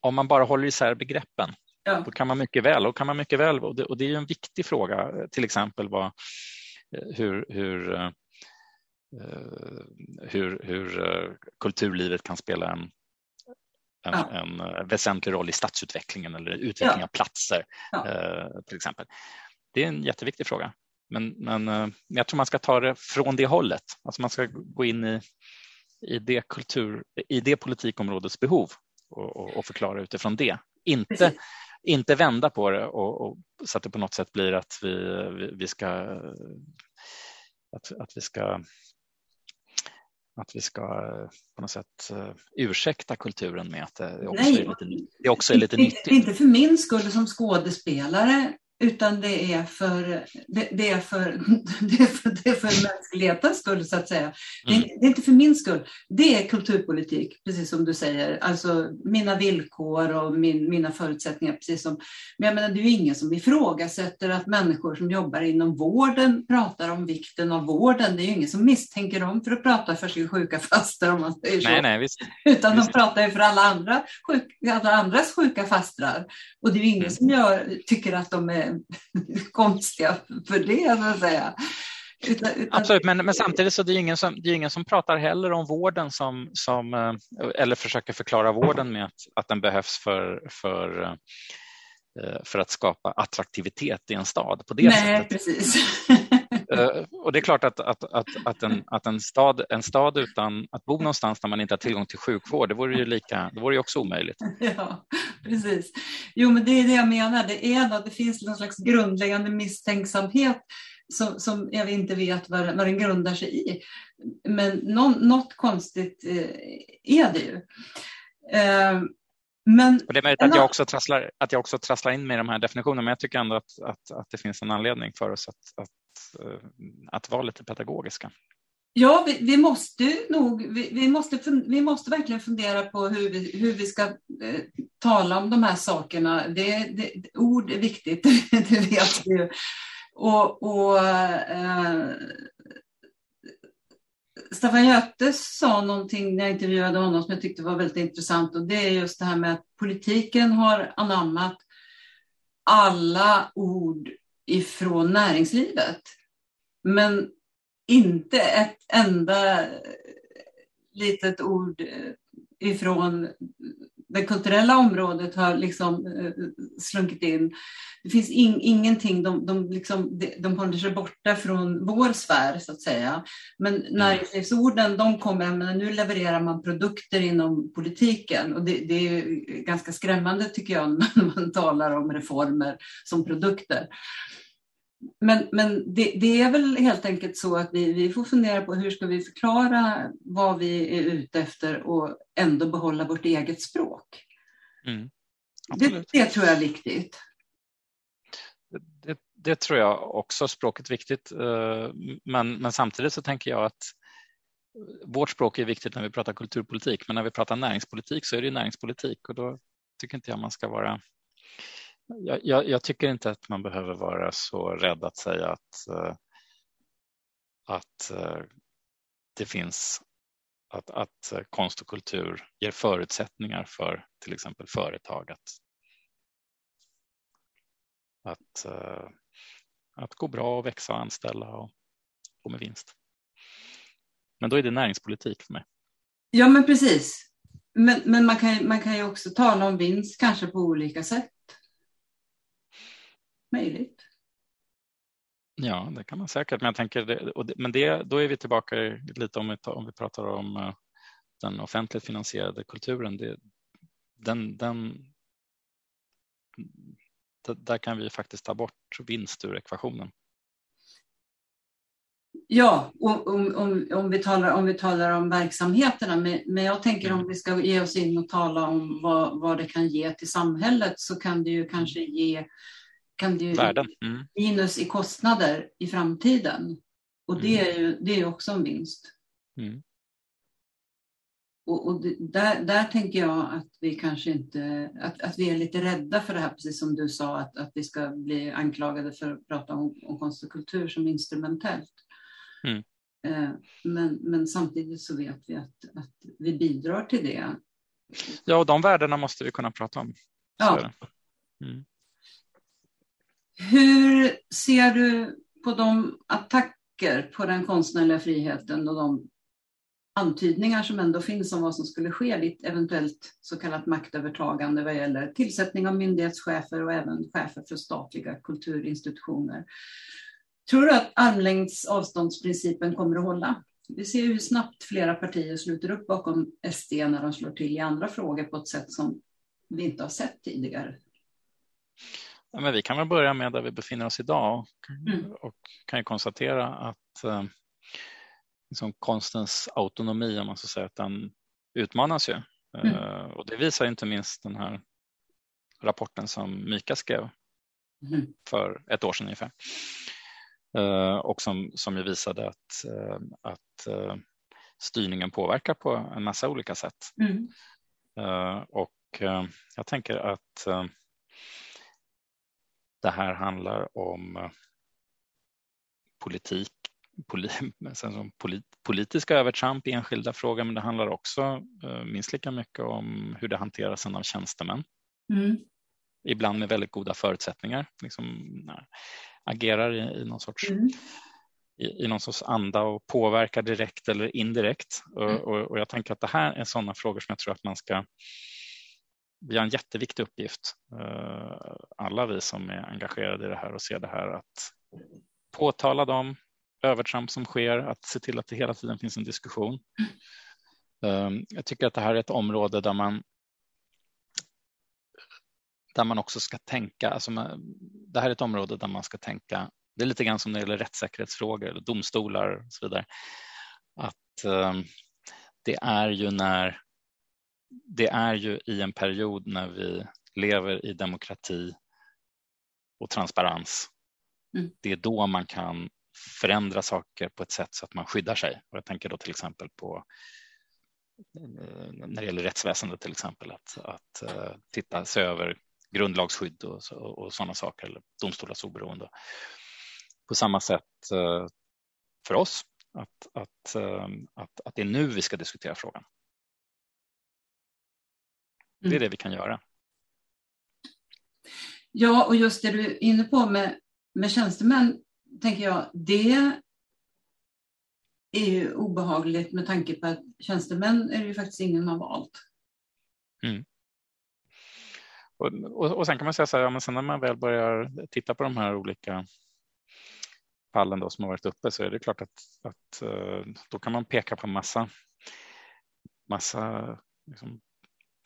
S2: om man bara håller isär begreppen Ja. Då kan man mycket väl, och kan man mycket väl och det, och det är ju en viktig fråga, till exempel vad, hur, hur, hur, hur kulturlivet kan spela en, en, ja. en, väsentlig roll i stadsutvecklingen eller utveckling ja. av platser ja. till exempel. Det är en jätteviktig fråga. Men, men jag tror man ska ta det från det hållet. Alltså man ska gå in i, i, det, kultur, i det politikområdets behov och, och, och förklara utifrån det. Inte, inte vända på det och, och, så att det på något sätt blir att vi, vi, vi ska att, att vi ska att vi ska på något sätt ursäkta kulturen med att det också Nej, är lite, det också är lite nyttigt.
S1: Inte för min skull som skådespelare utan det är för, det, det, är för, det, är för, det är för mänsklighetens skull, så att säga. Mm. Det, är, det, är inte för min skull. Det är kulturpolitik, precis som du säger. Alltså mina villkor och min, mina förutsättningar, precis som... Men jag menar, det är ju ingen som ifrågasätter att människor som jobbar inom vården pratar om vikten av vården. Det är ju ingen som misstänker dem för att prata för sin sjuka faster, om man säger så.
S2: Nej, nej, visst.
S1: Utan
S2: visst.
S1: de pratar ju för alla, andra sjuk, alla andras sjuka fastrar. Och det är ju ingen mm. som gör, tycker att de är konstiga för det, så att säga.
S2: Utan, utan... Absolut, men, men samtidigt så är det ingen som, det är ingen som pratar heller om vården som, som eh, eller försöker förklara vården med att, att den behövs för, för, eh, för att skapa attraktivitet i en stad på det
S1: Nej,
S2: sättet.
S1: Precis.
S2: Eh, och det är klart att, att, att, att, en, att en, stad, en stad utan att bo någonstans där man inte har tillgång till sjukvård, det vore ju, lika, det vore ju också omöjligt.
S1: Ja, precis. Jo, men det är det jag menar. Det, är det finns någon slags grundläggande misstänksamhet som, som jag inte vet vad, vad den grundar sig i. Men någon, något konstigt eh, är det ju. Men,
S2: och det är möjligt att jag, också trasslar, att jag också trasslar in med de här definitionerna, men jag tycker ändå att, att, att det finns en anledning för oss att, att, eh, att vara lite pedagogiska.
S1: Ja, vi, vi måste nog, vi, vi, måste, vi måste verkligen fundera på hur vi, hur vi ska eh, tala om de här sakerna. Det, det, ord är viktigt, det vet vi ju. Och, och eh, Staffan Göte sa någonting när jag intervjuade honom som jag tyckte var väldigt intressant och det är just det här med att politiken har anammat alla ord ifrån näringslivet. Men inte ett enda litet ord ifrån det kulturella området har liksom uh, slunkit in. Det finns in, ingenting, de, de, liksom, de, de håller sig borta från vår sfär så att säga. Men mm. näringslivsorden, de kommer, men nu levererar man produkter inom politiken och det, det är ganska skrämmande tycker jag när man talar om reformer som produkter. Men, men det, det, är väl helt enkelt så att vi, vi får fundera på hur ska vi förklara vad vi är ute efter och ändå behålla vårt eget språk. Mm. Det, det, tror jag är viktigt.
S2: Det, det, tror jag också, språket är viktigt. Eh, men, men samtidigt så tänker jag att vårt språk är viktigt när vi pratar kulturpolitik, men när vi pratar näringspolitik så är det näringspolitik och då tycker inte jag man ska vara jag, jag, jag, tycker inte att man behöver vara så rädd att säga att, eh, att eh, det finns att, att eh, konst och kultur ger förutsättningar för till exempel företag att, att, att gå bra och växa och anställa och gå med vinst. Men då är det näringspolitik för mig.
S1: Ja, men precis. Men, men man, kan, man kan ju också tala om vinst kanske på olika sätt möjligt.
S2: Ja, det kan man säkert, men jag tänker, det, men det, då är vi tillbaka lite om vi, om vi pratar om uh, den offentligt finansierade kulturen. Det, den, den, där kan vi faktiskt ta bort vinst ur ekvationen.
S1: Ja, om, om, om, vi talar, om vi talar om verksamheterna, men, men jag tänker mm. om vi ska ge oss in och tala om vad, vad det kan ge till samhället så kan det ju kanske ge kan det ju
S2: Värden. Mm.
S1: minus i kostnader i framtiden. Och det mm. är ju det är också en vinst. Mm. Och, och det, där, där tänker jag att vi kanske inte, att, att vi är lite rädda för det här, precis som du sa, att, att vi ska bli anklagade för att prata om, om konst och kultur som instrumentellt. Mm. Eh, men, men samtidigt så vet vi att, att vi bidrar till det.
S2: Ja, och de värdena måste vi kunna prata om.
S1: Ja, Mm. Hur ser du på de attacker på den konstnärliga friheten och de antydningar som ändå finns om vad som skulle ske vid ett eventuellt så kallat maktövertagande vad gäller tillsättning av myndighetschefer och även chefer för statliga kulturinstitutioner. Tror du att armlängds avståndsprincipen kommer att hålla? Vi ser hur snabbt flera partier sluter upp bakom SD när de slår till i andra frågor på ett sätt som vi inte har sett tidigare.
S2: Ja, men vi kan väl börja med där vi befinner oss idag och, mm. och kan ju konstatera att eh, liksom konstens autonomi, om man så säga, att den utmanas ju. Mm. Uh, och det visar inte minst den här rapporten som Mika skrev mm. för ett år sedan ungefär. Uh, och som, som ju visade att, uh, att styrningen påverkar på en massa olika sätt. Mm. och jag tänker att det här handlar om politik som politiska övertramp i enskilda frågor, men det handlar också eh, minst lika mycket om hur det hanteras av tjänstemän. Mm. Ibland med väldigt goda förutsättningar, liksom, agerar i, i någon sorts mm. i, i någon sorts anda och påverkar direkt eller indirekt. Mm. Och, och, och, jag tänker att det här är sådana frågor som jag tror att man ska vi har en jätteviktig uppgift, eh, alla vi som är engagerade i det här och ser det här, att påtala de övertramp som sker, att se till att det hela tiden finns en diskussion. Eh, jag tycker att det här är ett område där man där man också ska tänka, alltså det här är ett område där man ska tänka, det är lite grann som när det gäller rättssäkerhetsfrågor eller domstolar och så vidare, att eh, det är ju när det är ju i en period när vi lever i demokrati och transparens. Mm. Det är då man kan förändra saker på ett sätt så att man skyddar sig. Och jag tänker då till exempel på eh, när det gäller rättsväsendet till exempel att, att uh, titta, se över grundlagsskydd och, och, sådana saker eller domstolars oberoende. På samma sätt uh, för oss att, att, att, att det är nu vi ska diskutera frågan. Det är mm. det vi kan göra.
S1: Ja, och just det du är inne på med, med tjänstemän tänker jag, det är ju obehagligt med tanke på att tjänstemän är det ju faktiskt ingen har valt. Mm.
S2: Och, och, och, sen kan man säga så här, ja, men sen när man väl börjar titta på de här olika fallen då som har varit uppe så är det klart att, att eh, då kan man peka på massa, massa liksom,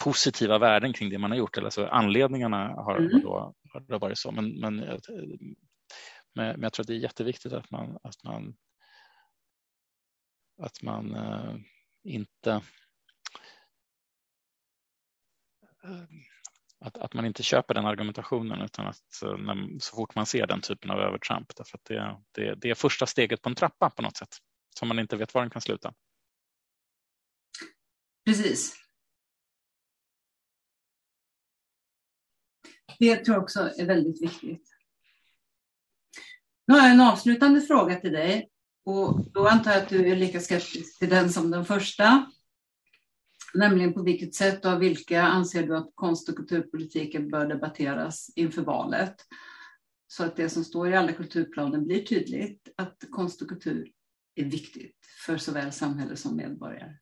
S2: positiva värden kring det man har gjort. Alltså anledningarna har, mm. då, har varit så, men, men eh, men, men jag tror att det är jätteviktigt att man, att man, att man eh, inte eh, att, att man inte köper den argumentationen utan att när, så fort man ser den typen av övertramp därför att det, det, det är första steget på en trappa på något sätt som man inte vet var den kan sluta.
S1: Precis. Det tror jag också är väldigt viktigt. Nu har jag en avslutande fråga till dig och då antar jag att du är lika skeptisk till den som den första. Nämligen på vilket sätt och av vilka anser du att konst och kulturpolitiken bör debatteras inför valet? Så att det som står i alla kulturplaner blir tydligt att konst och kultur är viktigt för såväl samhälle som medborgare.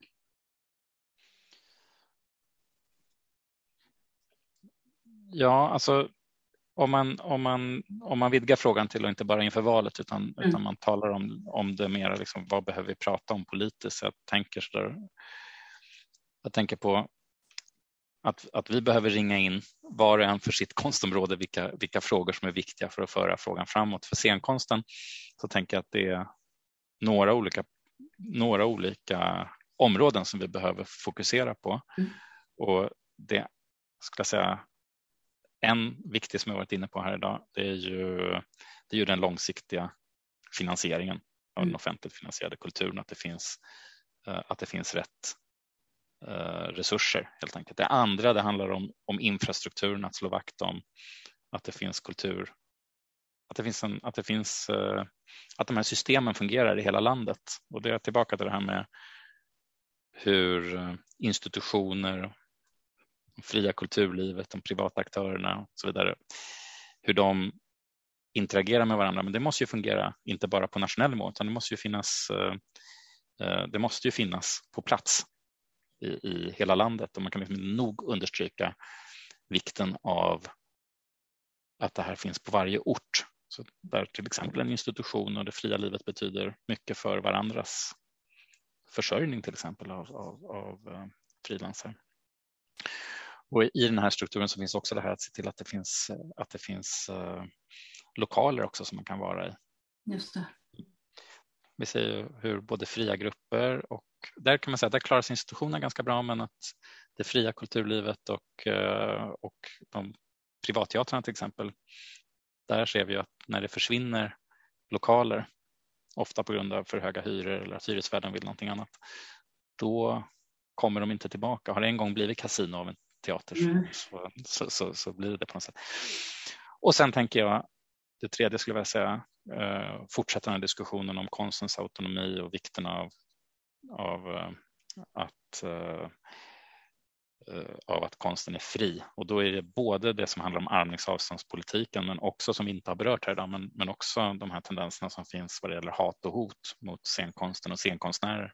S2: Ja, alltså om man, om, man, om man vidgar frågan till att inte bara inför valet utan, mm. utan man talar om, om det mer, liksom, vad behöver vi prata om politiskt? Jag tänker, så där, jag tänker på att, att vi behöver ringa in var och en för sitt konstområde vilka, vilka frågor som är viktiga för att föra frågan framåt. För scenkonsten så tänker jag att det är några olika, några olika områden som vi behöver fokusera på. Mm. Och det ska jag säga, en viktig som jag varit inne på här idag, det är ju, det är ju den långsiktiga finansieringen av den mm. offentligt finansierade kulturen, att det finns, eh, att det finns rätt eh, resurser helt enkelt. Det andra det handlar om, om infrastrukturen, att slå vakt om att det finns kultur, att det finns, en, att, det finns eh, att de här systemen fungerar i hela landet. Och det är tillbaka till det här med hur institutioner fria kulturlivet, de privata aktörerna och så vidare, hur de interagerar med varandra. Men det måste ju fungera inte bara på nationell nivå utan det måste ju finnas, eh, eh, det måste ju finnas på plats i, i hela landet och man kan liksom nog understryka vikten av att det här finns på varje ort. Så där till exempel en institution och det fria livet betyder mycket för varandras försörjning till exempel av, av, av eh, frilansare. Och i den här strukturen så finns också det här att se till att det finns, att det finns uh, lokaler också som man kan vara i.
S1: Just det.
S2: Vi ser hur både fria grupper och där kan man säga att där klarar sig institutionerna ganska bra men att det fria kulturlivet och, uh, och de privatteatrarna till exempel, där ser vi att när det försvinner lokaler, ofta på grund av för höga hyror eller att hyresvärden vill någonting annat, då kommer de inte tillbaka. Har det en gång blivit kasino av en teater mm. så, så, så, så, blir det på något sätt. Och sen tänker jag, det tredje skulle jag säga, eh, fortsätta den här diskussionen om konstens autonomi och vikten av, av eh, att eh, eh av att konsten är fri och då är det både det som handlar om armlängds men också som vi inte har berört här idag men, men också de här tendenserna som finns vad det gäller hat och hot mot scenkonsten och scenkonstnärer.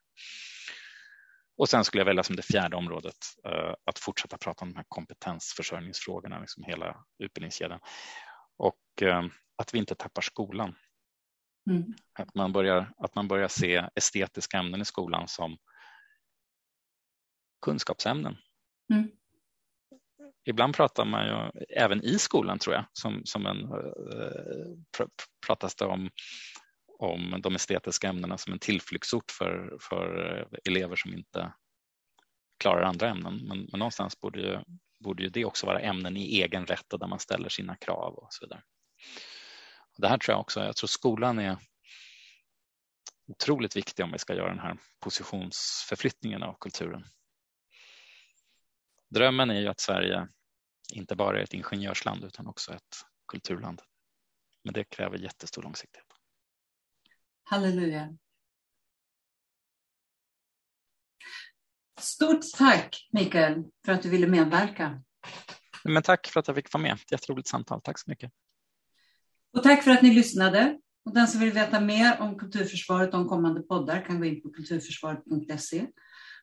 S2: Och sen skulle jag välja som det fjärde området uh, att fortsätta prata om de här kompetensförsörjningsfrågorna, liksom hela utbildningskedjan. Och uh, att vi inte tappar skolan. Mm. Att, man börjar, att man börjar se estetiska ämnen i skolan som kunskapsämnen. Mm. Ibland pratar man ju, även i skolan tror jag, som, som en, pr pratas det om om de estetiska ämnena som en tillflyktsort för, för eh, elever som inte klarar andra ämnen. Men, men någonstans borde ju, borde ju det också vara ämnen i egen rätt och där man ställer sina krav och så vidare. Det här tror jag också, jag tror skolan är otroligt viktig om vi ska göra den här positionsförflyttningen av kulturen. Drömmen är ju att Sverige inte bara är ett ingenjörsland utan också ett kulturland. Men det kräver jättestor långsiktighet.
S1: Halleluja. Stort tack Mikael för att du ville medverka.
S2: Men tack för att jag fick vara med. Jätteroligt samtal. Tack så mycket.
S1: Och tack för att ni lyssnade. Och den som vill veta mer om kulturförsvaret och om kommande poddar kan gå in på kulturförsvaret.se.